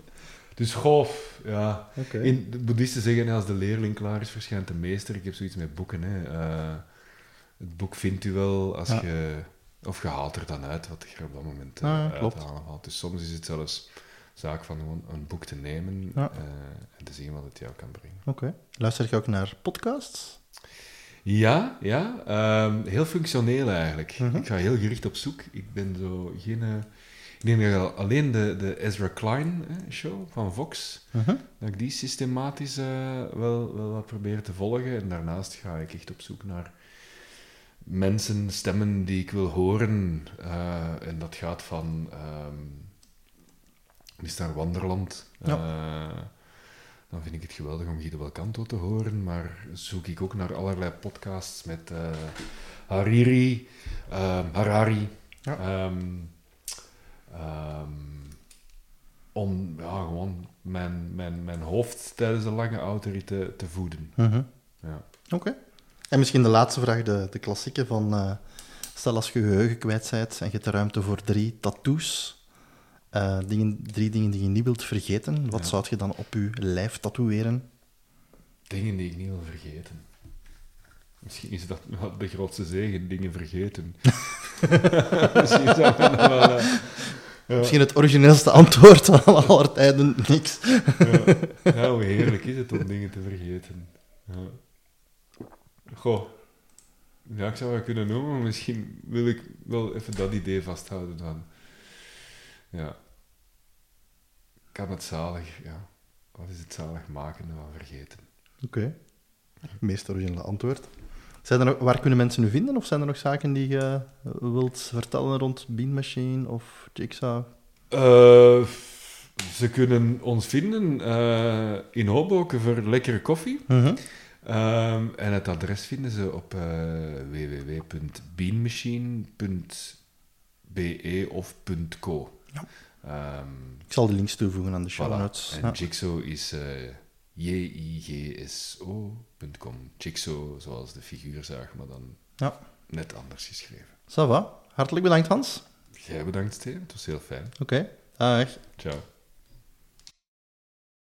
Dus golf, ja. Oké. In, de boeddhisten zeggen, als de leerling klaar is, verschijnt de meester. Ik heb zoiets met boeken. Hè. Eh, het boek vindt u wel als Ja. je... Of je haalt er dan uit wat je op dat moment eh, Ja, valt. Dus soms is het zelfs zaak van gewoon een boek te nemen Ja. eh, en te zien wat het jou kan brengen. Oké. Luister je ook naar podcasts? Ja, ja. ehm, heel functioneel eigenlijk. Mhm. Ik ga heel gericht op zoek. Ik ben zo geen... eh, ik al- alleen de, de Ezra Klein eh, show van Vox... Mhm. dat ik die systematisch eh, wel, wel wat probeer te volgen. En daarnaast ga ik echt op zoek naar mensen, stemmen die ik wil horen. Eh, en dat gaat van... is daar Wanderland. Eh, dan vind ik het geweldig om Guido Belcanto te horen. Maar zoek ik ook naar allerlei podcasts met eh, Hariri, ehm, Harari. Ja. ehm, om ja, gewoon mijn, mijn, mijn hoofd tijdens een lange autorit te, te voeden. Mhm. Ja. Oké. En misschien de laatste vraag, de, de klassieke van... eh, stel als je geheugen kwijt bent en je hebt de ruimte voor drie tattoos. eh, dingen, drie dingen die je niet wilt vergeten. Wat Ja. zou je dan op je lijf tatoeëren? Dingen die ik niet wil vergeten. Misschien is dat wel de grootste zegen, dingen vergeten. Misschien dat wel... eh, ja. Misschien het origineelste antwoord van aller tijden, niks. Ja. ja, hoe heerlijk is het om dingen te vergeten. Ja. Goh. Ja, ik zou het kunnen noemen, maar misschien wil ik wel even dat idee vasthouden dan. Ja. Kan het zalig, ja. Wat is het zalig maken van vergeten? Oké. Meest originele antwoord. Zijn er waar kunnen mensen u vinden? Of zijn er nog zaken die je wilt vertellen rond Bean Machine of Jigsaw? Eh, ze kunnen ons vinden eh, in Hoboken voor lekkere koffie. Mhm. Ehm, en het adres vinden ze op eh www.beanmachine.be of .co. Ja. Ehm, Ik zal de links toevoegen aan de show voilà. notes. En Ja. Jigsaw is eh jigso.com. Jigsaw, zoals de figuurzaag, maar dan Ja. net anders geschreven. Ça va. Hartelijk bedankt, Hans. Jij bedankt, Steven. Het was heel fijn. Oké. Dag. Ciao.